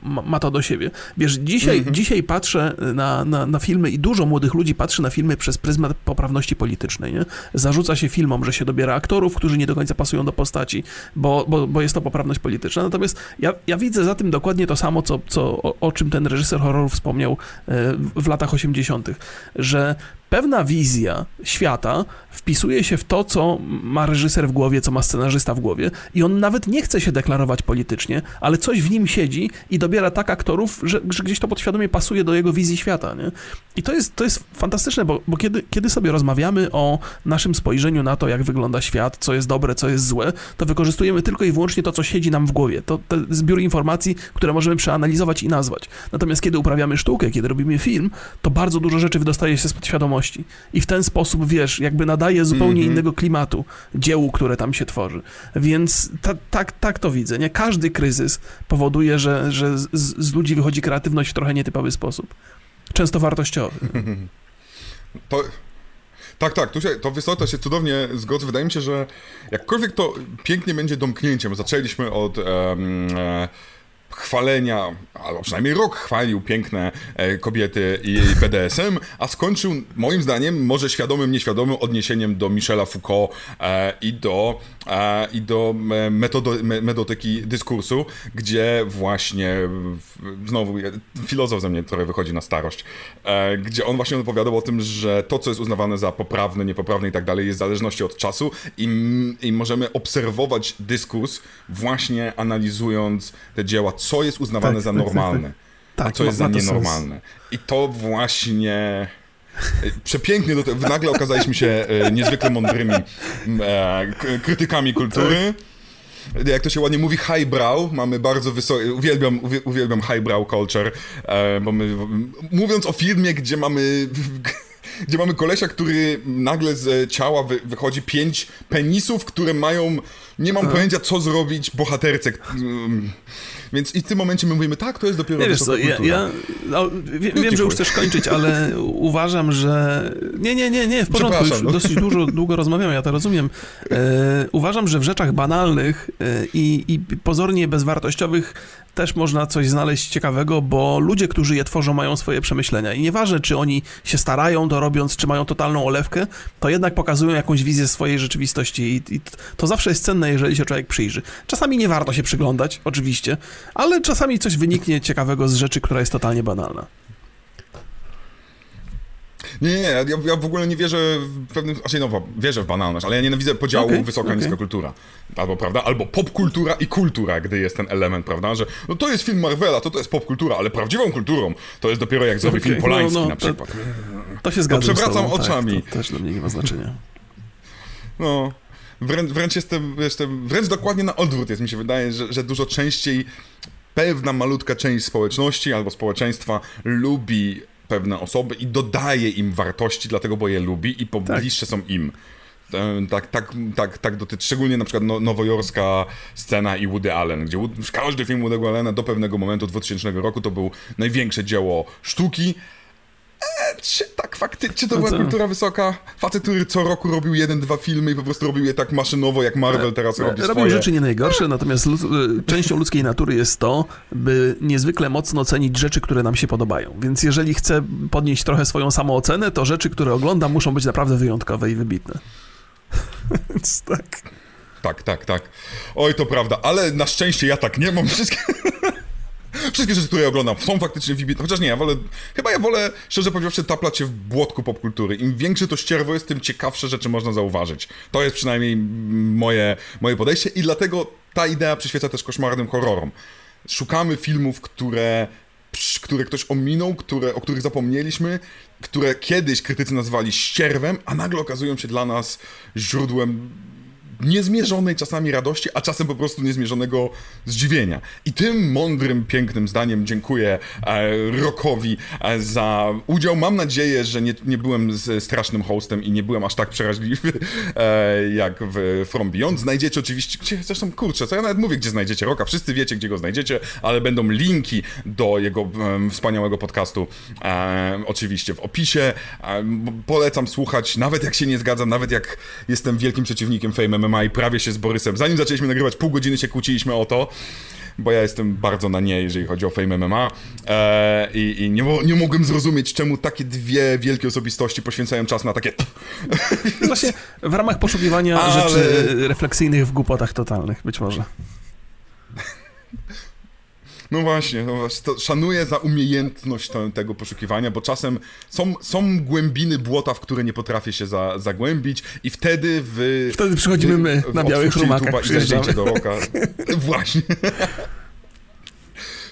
ma, ma to do siebie. Wiesz, dzisiaj, mhm. dzisiaj patrzę na, na, na filmy i dużo młodych ludzi patrzy na filmy przez pryzmat poprawności politycznej. Nie? Zarzuca się filmom, że się dobiera aktorów, którzy nie do końca pasują do postaci, bo, bo, bo jest to poprawność polityczna. Natomiast ja, ja widzę za tym dokładnie to samo, co, co, o, o czym ten reżyser horrorów wspomniał e, w latach 80., że pewna wizja świata wpisuje się w to, co ma reżyser w głowie, co ma scenarzysta w głowie i on nawet nie chce się deklarować politycznie, ale coś w nim siedzi i dobiera tak aktorów, że, że gdzieś to podświadomie pasuje do jego wizji świata, nie? I to jest, to jest fantastyczne, bo, bo kiedy, kiedy sobie rozmawiamy o naszym spojrzeniu na to, jak wygląda świat, co jest dobre, co jest złe, to wykorzystujemy tylko i wyłącznie to, co siedzi nam w głowie. To, to zbiór informacji, które możemy przeanalizować i nazwać. Natomiast kiedy uprawiamy sztukę, kiedy robimy film, to bardzo dużo rzeczy wydostaje się z podświadomości. I w ten sposób, wiesz, jakby nadaje zupełnie mm -hmm. innego klimatu dziełu, które tam się tworzy. Więc ta, tak, tak to widzę. Nie? Każdy kryzys powoduje, że, że z, z ludzi wychodzi kreatywność w trochę nietypowy sposób. Często wartościowy.
To... Tak, tak, tu się, to wysoko się cudownie zgodzę. Wydaje mi się, że jakkolwiek to pięknie będzie domknięciem. Zaczęliśmy od um, chwalenia, albo przynajmniej rok chwalił piękne e, kobiety i BDSM, a skończył moim zdaniem może świadomym, nieświadomym odniesieniem do Michela Foucault e, i do, e, i do metodo, metodyki dyskursu, gdzie właśnie znowu filozof ze mnie, który wychodzi na starość, gdzie on właśnie opowiadał o tym, że to, co jest uznawane za poprawne, niepoprawne i tak dalej, jest w zależności od czasu i, i możemy obserwować dyskurs właśnie analizując te dzieła co jest uznawane tak, za tak, tak, normalne, tak, a co jest za nienormalne. I to właśnie e, przepięknie, do tego, nagle okazaliśmy się e, niezwykle mądrymi e, krytykami kultury. Jak to się ładnie mówi, highbrow, mamy bardzo wysokie, uwielbiam, uwielbiam highbrow culture, bo my, mówiąc o filmie, gdzie mamy gdzie mamy kolesia, który nagle z ciała wy, wychodzi pięć penisów, które mają, nie mam pojęcia co zrobić bohaterce. Więc i w tym momencie my mówimy, tak, to jest dopiero
nie, wiesz co, ja, ja no, wie, wiem, że już chcesz kończyć, ale uważam, że... Nie, nie, nie, nie, w porządku, już no. dosyć dużo, długo rozmawiamy, ja to rozumiem. E, uważam, że w rzeczach banalnych e, i, i pozornie bezwartościowych też można coś znaleźć ciekawego, bo ludzie, którzy je tworzą, mają swoje przemyślenia. I nieważne, czy oni się starają to robiąc, czy mają totalną olewkę, to jednak pokazują jakąś wizję swojej rzeczywistości i, i to zawsze jest cenne, jeżeli się człowiek przyjrzy. Czasami nie warto się przyglądać, oczywiście, ale czasami coś wyniknie ciekawego z rzeczy, która jest totalnie banalna.
Nie, nie, ja, ja w ogóle nie wierzę w pewnym, znaczy no, wierzę w banalność, ale ja nienawidzę podziału okay, wysoka, okay. niska kultura. Albo, prawda, albo popkultura i kultura, gdy jest ten element, prawda, że no to jest film Marvela, to to jest popkultura, ale prawdziwą kulturą to jest dopiero jak zrobi okay, film Polański no, no, na przykład. To,
to się zgadza.
No, przewracam tak, oczami.
Tak, to też dla mnie nie ma znaczenia.
No, wręcz, wręcz jestem, jestem, wręcz dokładnie na odwrót jest, mi się wydaje, że, że dużo częściej pewna malutka część społeczności albo społeczeństwa lubi pewne osoby i dodaje im wartości, dlatego bo je lubi i pobliższe tak. są im. E, tak, tak, tak, tak dotyczy, szczególnie na przykład no, nowojorska scena i Woody Allen, gdzie każdy film Woody'ego Allena do pewnego momentu 2000 roku to był największe dzieło sztuki, E, czy tak faktycznie, czy to była kultura wysoka? Facet, który co roku robił jeden, dwa filmy i po prostu robił je tak maszynowo, jak Marvel teraz e, robi
Robił
swoje.
rzeczy nie najgorsze, natomiast lud- e, częścią ludzkiej natury jest to, by niezwykle mocno cenić rzeczy, które nam się podobają. Więc jeżeli chcę podnieść trochę swoją samoocenę, to rzeczy, które oglądam, muszą być naprawdę wyjątkowe i wybitne. Więc tak.
Tak, tak, tak. Oj, to prawda, ale na szczęście ja tak nie mam wszystkie. Wszystkie rzeczy, które ja oglądam, są faktycznie wybitne. Chociaż nie, ja wolę. Chyba ja wolę, szczerze powiedziawszy, taplać się w błotku popkultury. Im większe to ścierwo jest, tym ciekawsze rzeczy można zauważyć. To jest przynajmniej moje, moje podejście i dlatego ta idea przyświeca też koszmarnym horrorom. Szukamy filmów, które które ktoś ominął, które, o których zapomnieliśmy, które kiedyś krytycy nazwali ścierwem, a nagle okazują się dla nas źródłem niezmierzonej czasami radości, a czasem po prostu niezmierzonego zdziwienia. I tym mądrym, pięknym zdaniem dziękuję e, Rokowi e, za udział. Mam nadzieję, że nie, nie byłem strasznym hostem i nie byłem aż tak przeraźliwy e, jak w From Beyond. Znajdziecie oczywiście, gdzie, zresztą kurczę, co ja nawet mówię, gdzie znajdziecie Roka. Wszyscy wiecie, gdzie go znajdziecie, ale będą linki do jego wspaniałego podcastu e, oczywiście w opisie. E, polecam słuchać, nawet jak się nie zgadzam, nawet jak jestem wielkim przeciwnikiem Fame MMA i prawie się z Borysem. Zanim zaczęliśmy nagrywać, pół godziny się kłóciliśmy o to, bo ja jestem bardzo na nie, jeżeli chodzi o Fame MMA e, i, i nie, nie mogłem zrozumieć, czemu takie dwie wielkie osobistości poświęcają czas na takie...
Właśnie w ramach poszukiwania Ale... rzeczy refleksyjnych w głupotach totalnych, być może.
No właśnie, no właśnie szanuję za umiejętność to, tego poszukiwania, bo czasem są, są głębiny błota, w które nie potrafię się za, zagłębić i wtedy w...
Wtedy przychodzimy my na białych rumakach,
i do roka. Właśnie.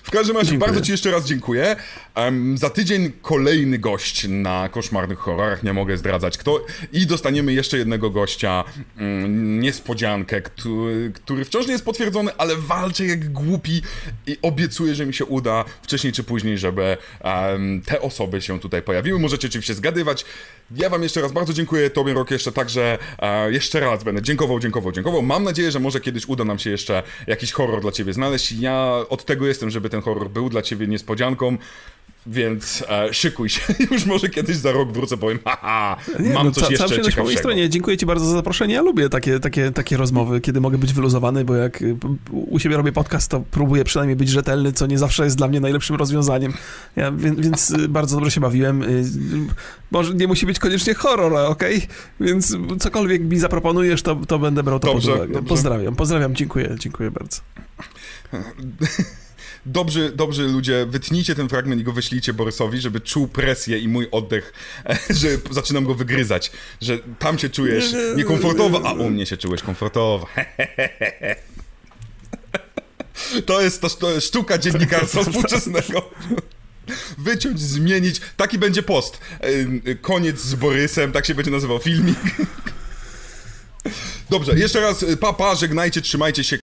W każdym razie dziękuję. bardzo Ci jeszcze raz dziękuję. Um, za tydzień kolejny gość na koszmarnych horrorach, nie mogę zdradzać kto. I dostaniemy jeszcze jednego gościa, um, niespodziankę, który, który wciąż nie jest potwierdzony, ale walczy jak głupi i obiecuję, że mi się uda wcześniej czy później, żeby um, te osoby się tutaj pojawiły. Możecie oczywiście zgadywać. Ja wam jeszcze raz bardzo dziękuję, Tobie Rok jeszcze także, e, jeszcze raz będę dziękował, dziękował, dziękował. Mam nadzieję, że może kiedyś uda nam się jeszcze jakiś horror dla Ciebie znaleźć. Ja od tego jestem, żeby ten horror był dla Ciebie niespodzianką. Więc e, szykuj się, już może kiedyś za rok wrócę, powiem, haha, nie, mam no, coś ca, jeszcze ciekawszego. po mojej stronie,
dziękuję ci bardzo za zaproszenie, ja lubię takie, takie, takie rozmowy, kiedy mogę być wyluzowany, bo jak y, u siebie robię podcast, to próbuję przynajmniej być rzetelny, co nie zawsze jest dla mnie najlepszym rozwiązaniem, ja, więc, więc y, bardzo dobrze się bawiłem, y, może nie musi być koniecznie horror, okej, okay? więc cokolwiek mi zaproponujesz, to, to będę brał to dobrze, pod uwagę. Pozdrawiam, pozdrawiam, dziękuję, dziękuję bardzo.
dobrzy, dobrzy ludzie, wytnijcie ten fragment i go wyślijcie Borysowi, żeby czuł presję i mój oddech, że zaczynam go wygryzać, że tam się czujesz niekomfortowo, a u mnie się czułeś komfortowo. To jest, jest sztuka dziennikarstwa współczesnego. Wyciąć, zmienić. Taki będzie post. Koniec z Borysem, tak się będzie nazywał filmik. Dobrze, jeszcze raz papa, żegnajcie, trzymajcie się.